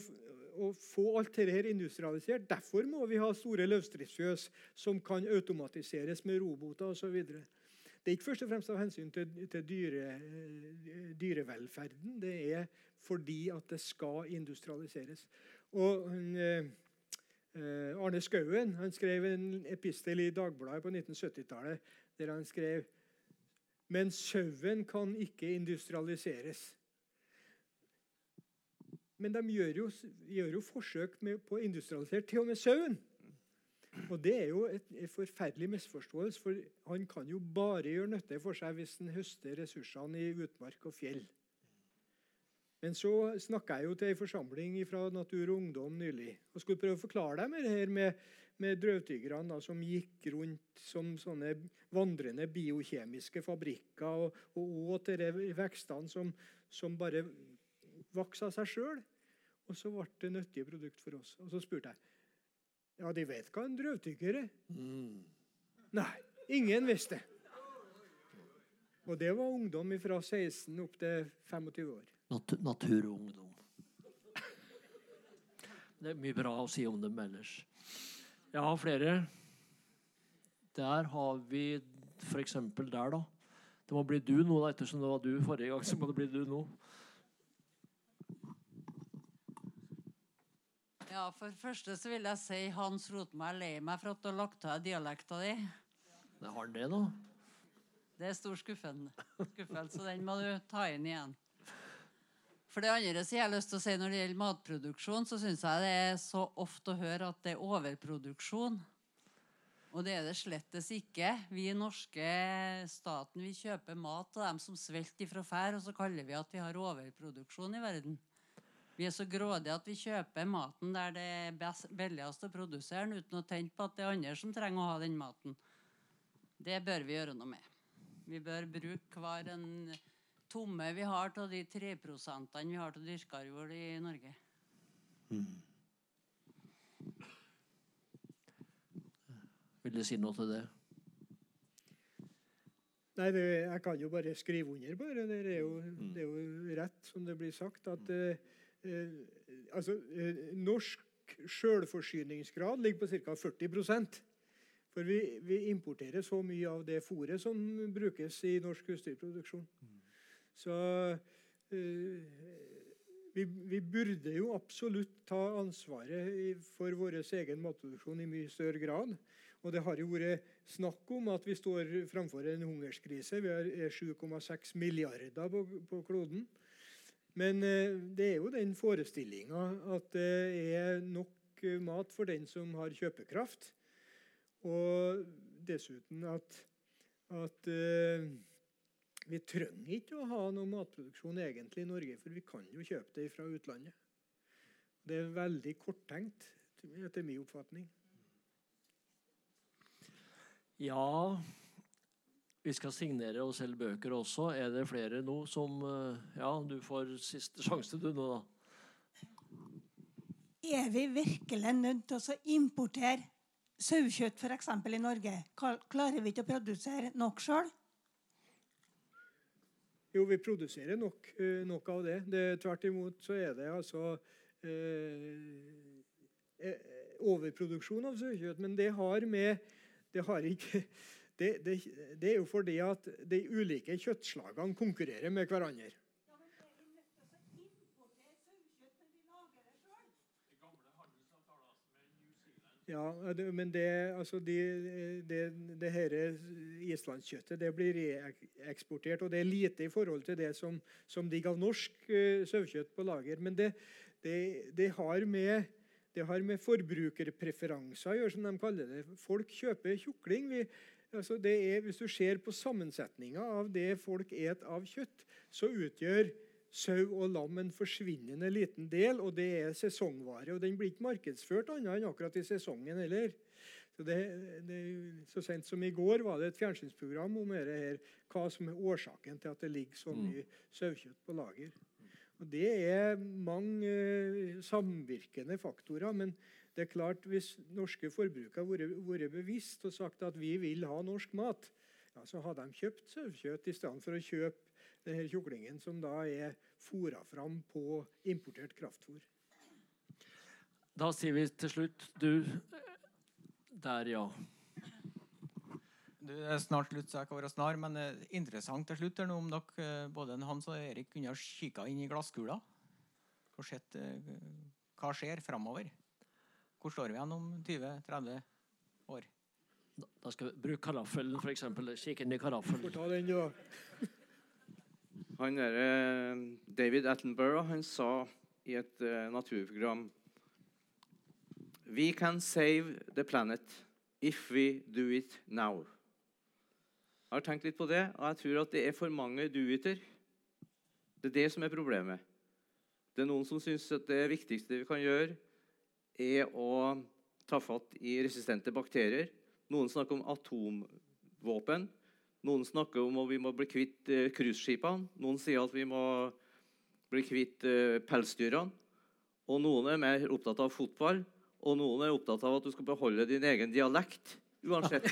å få alt dette industrialisert. Derfor må vi ha store løvstridsfjøs som kan automatiseres med roboter osv. Det er ikke først og fremst av hensyn til, til dyre, eh, dyrevelferden. Det er fordi at det skal industrialiseres. Og eh, eh, Arne Skouen han skrev en epistel i Dagbladet på 1970-tallet der han skrev Men sauen kan ikke industrialiseres. Men de gjør jo, gjør jo forsøk med, på å industrialisere til og med sauen. Og det er jo et, et forferdelig misforståelse, for han kan jo bare gjøre nytte for seg hvis han høster ressursene i utmark og fjell. Men så snakka jeg jo til ei forsamling fra Natur og Ungdom nylig og skulle prøve å forklare dem det her med, med drøvtyggerne da, som gikk rundt som sånne vandrende biokjemiske fabrikker og, og åt de vekstene som, som bare vokste av seg sjøl. Og så ble det nyttige produkt for oss. Og så spurte jeg ja, de vet hva en drøvtygger er. Nei, ingen visste det. Og det var ungdom fra 16 opp til 25 år. Nat natur og ungdom. Det er mye bra å si om dem ellers. Jeg har flere. Der har vi f.eks. der, da. Det må bli du nå, da, ettersom det var du forrige gang. så må det bli du nå. Ja, For det første så vil jeg si Hans Rotmar er lei meg for at du har lagt av dialekta di. Det har han det, da. Det er stor skuffelse, så den må du ta inn igjen. For det andre så har lyst til å si Når det gjelder matproduksjon, så syns jeg det er så ofte å høre at det er overproduksjon. Og det er det slettes ikke. Vi i norske staten vi kjøper mat av dem som svelter ifra fær, og så kaller vi at vi har overproduksjon i verden. Vi er så grådige at vi kjøper maten der det er billigst å produsere den, uten å tenke på at det er andre som trenger å ha den maten. Det bør vi gjøre noe med. Vi bør bruke hver en tomme vi har av de 3% vi har av dyrka jord i Norge. Vil du si noe til det? Nei, det, Jeg kan jo bare skrive under på det. Det er jo, det er jo rett, som det blir sagt, at eh, eh, altså, eh, norsk selvforsyningsgrad ligger på ca. 40% For vi, vi importerer så mye av det fôret som brukes i norsk husdyrproduksjon. Så eh, vi, vi burde jo absolutt ta ansvaret for vår egen matproduksjon i mye større grad. Og det har jo vært snakk om at vi står framfor en hungerskrise. Vi er 7,6 milliarder på, på kloden. Men eh, det er jo den forestillinga at det er nok eh, mat for den som har kjøpekraft. Og dessuten at, at vi trenger ikke å ha noe matproduksjon egentlig i Norge, for vi kan jo kjøpe det fra utlandet. Det er veldig korttenkt, etter min oppfatning. Ja, vi skal signere og selge bøker også. Er det flere nå som eh, Ja, du får siste sjanse du nå, da. Er vi virkelig nødt til å importere sauekjøtt f.eks. i Norge? Klarer vi ikke å produsere nok sjøl? Jo, vi produserer nok, eh, nok av det. det. Tvert imot så er det altså eh, eh, overproduksjon av sauekjøtt. Men det har med Det har ikke det, det, det er jo fordi at de ulike kjøttslagene konkurrerer med hverandre. Ja, det, men det, altså de, det, det her islandskjøttet det blir reeksportert, og det er lite i forhold til det som, som ligger av norsk uh, sauekjøtt på lager. Men det, det, har med, det har med forbrukerpreferanser å gjøre, som de kaller det. Folk kjøper tjukling. Vi, altså er, hvis du ser på sammensetninga av det folk et av kjøtt, så utgjør sau og lam en forsvinnende liten del, og det er sesongvare. og Den blir ikke markedsført annet enn akkurat i sesongen heller. Så, det, det, så sent som i går var det et fjernsynsprogram om her, hva som er årsaken til at det ligger så mye sauekjøtt på lager. Og Det er mange eh, samvirkende faktorer. Men det er klart hvis norske forbrukere hadde vært bevisst og sagt at vi vil ha norsk mat, ja, så hadde de kjøpt sauekjøtt i stedet for å kjøpe denne tjuklingen som da er fôra fram på importert kraftfôr. Da sier vi til slutt du Der, ja. Du er snart slutt, så jeg kan være snar, men eh, interessant til slutt er noe om dere, eh, både Hans og Erik, kunne ha kikka inn i glasskula og sett eh, hva skjer framover. Hvor står vi igjen om 20-30 år? Da, skal vi bruke karaffelen, f.eks. Kikke inn i karaffelen. Får ta den, du. Han der, eh, David Attenborough han sa i et eh, naturprogram We can save the planet if we do it now. Jeg har tenkt litt på det, og jeg tror at det er for mange do-iter. Det er det som er problemet. Det er noen som syns at det viktigste vi kan gjøre, er å ta fatt i resistente bakterier. Noen snakker om atomvåpen. Noen snakker om at vi må bli kvitt eh, cruiseskipene. Noen sier at vi må bli kvitt eh, pelsdyrene. Og noen er mer opptatt av fotball, og noen er opptatt av at du skal beholde din egen dialekt uansett.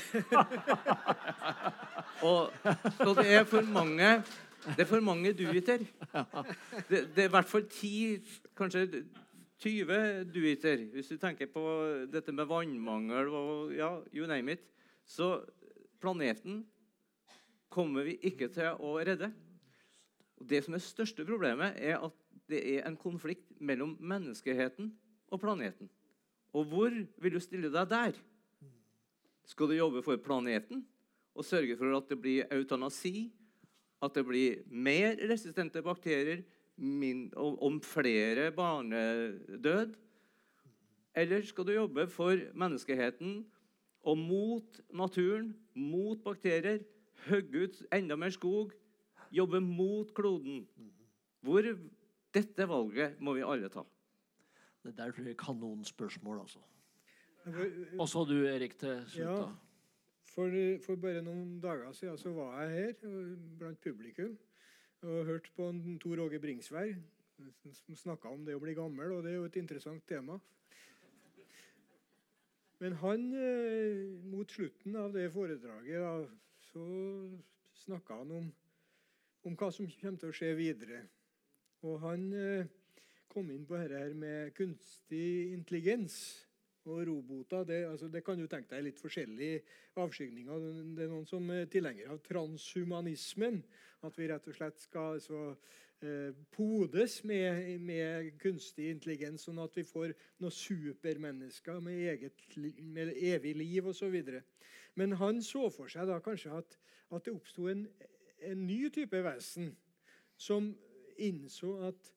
og, så det er for mange det er for mange duiter. Det, det er i hvert fall ti, kanskje 20 duiter. Hvis du tenker på dette med vannmangel og ja, you name it. Så planeten kommer vi ikke til å redde. Og det som er største problemet, er at det er en konflikt mellom menneskeheten og planeten. Og hvor vil du stille deg der? Skal du jobbe for planeten og sørge for at det blir eutanasi, at det blir mer resistente bakterier, min, om flere barnedød? Eller skal du jobbe for menneskeheten og mot naturen, mot bakterier, hogge ut enda mer skog, jobbe mot kloden? Hvor dette valget må vi alle ta. Det der tror jeg er kanonspørsmål, altså. For- Og så du, Erik, til slutt. Ja. For, for bare noen dager siden så var jeg her øh, blant publikum og hørte på en Tor Åge Bringsvær som snakka om det å bli gammel, og det er jo et interessant tema. Men han, eh, mot slutten av det foredraget, så snakka han om, om hva som kommer til å skje videre. Og han eh, kom inn på dette her med kunstig intelligens. og roboter. Det, altså, det kan du tenke deg litt forskjellige avskygninger. Det er noen som er tilhengere av transhumanismen. At vi rett og slett skal altså, eh, podes med, med, kunstig intelligens, sånn at vi får noen supermennesker med, eget, med evig liv osv. Men han så for seg da kanskje at, at det oppsto en, en ny type vesen som innså at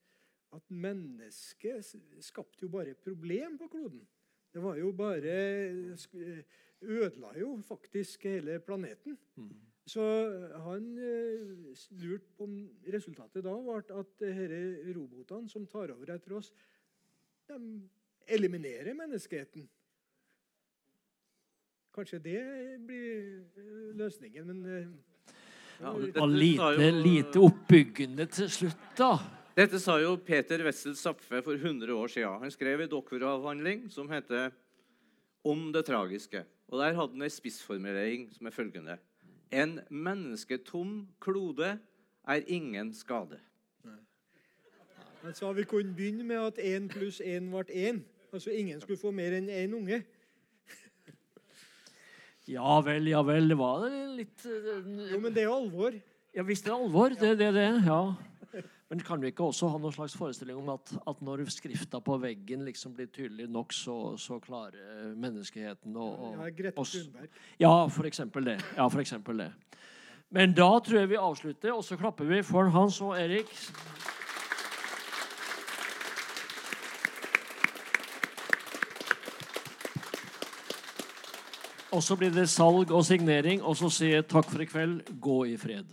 at mennesket skapte jo bare problem på kloden. Det var jo bare Ødela jo faktisk hele planeten. Mm. Så han uh, lurte på om resultatet da ble at disse robotene som tar over etter oss, de eliminerer menneskeheten. Kanskje det blir eh, løsningen, men uh, ja, det, lite, lite oppbyggende til slutt, da. Dette sa jo Peter Wessel Zapfe for 100 år siden. Han skrev en doktoravhandling som heter 'Om det tragiske'. Og Der hadde han en spissformulering som er følgende En mennesketom klode er ingen skade. Han sa vi kunne begynne med at én pluss én ble én. Altså ingen skulle få mer enn én unge. Ja vel, ja vel. Det var litt uh, Jo, men det er jo alvor. Ja visst det er alvor. Det er det, det. Ja. Men kan vi ikke også ha noen slags forestilling om at, at når skrifta på veggen liksom blir tydelig nok, så, så klarer menneskeheten å Ja, Grete Thunberg. Ja, for eksempel det. Ja, for eksempel det. Men da tror jeg vi avslutter, og så klapper vi for Hans og Erik. Og så blir det salg og signering, og så sier jeg takk for i kveld. Gå i fred.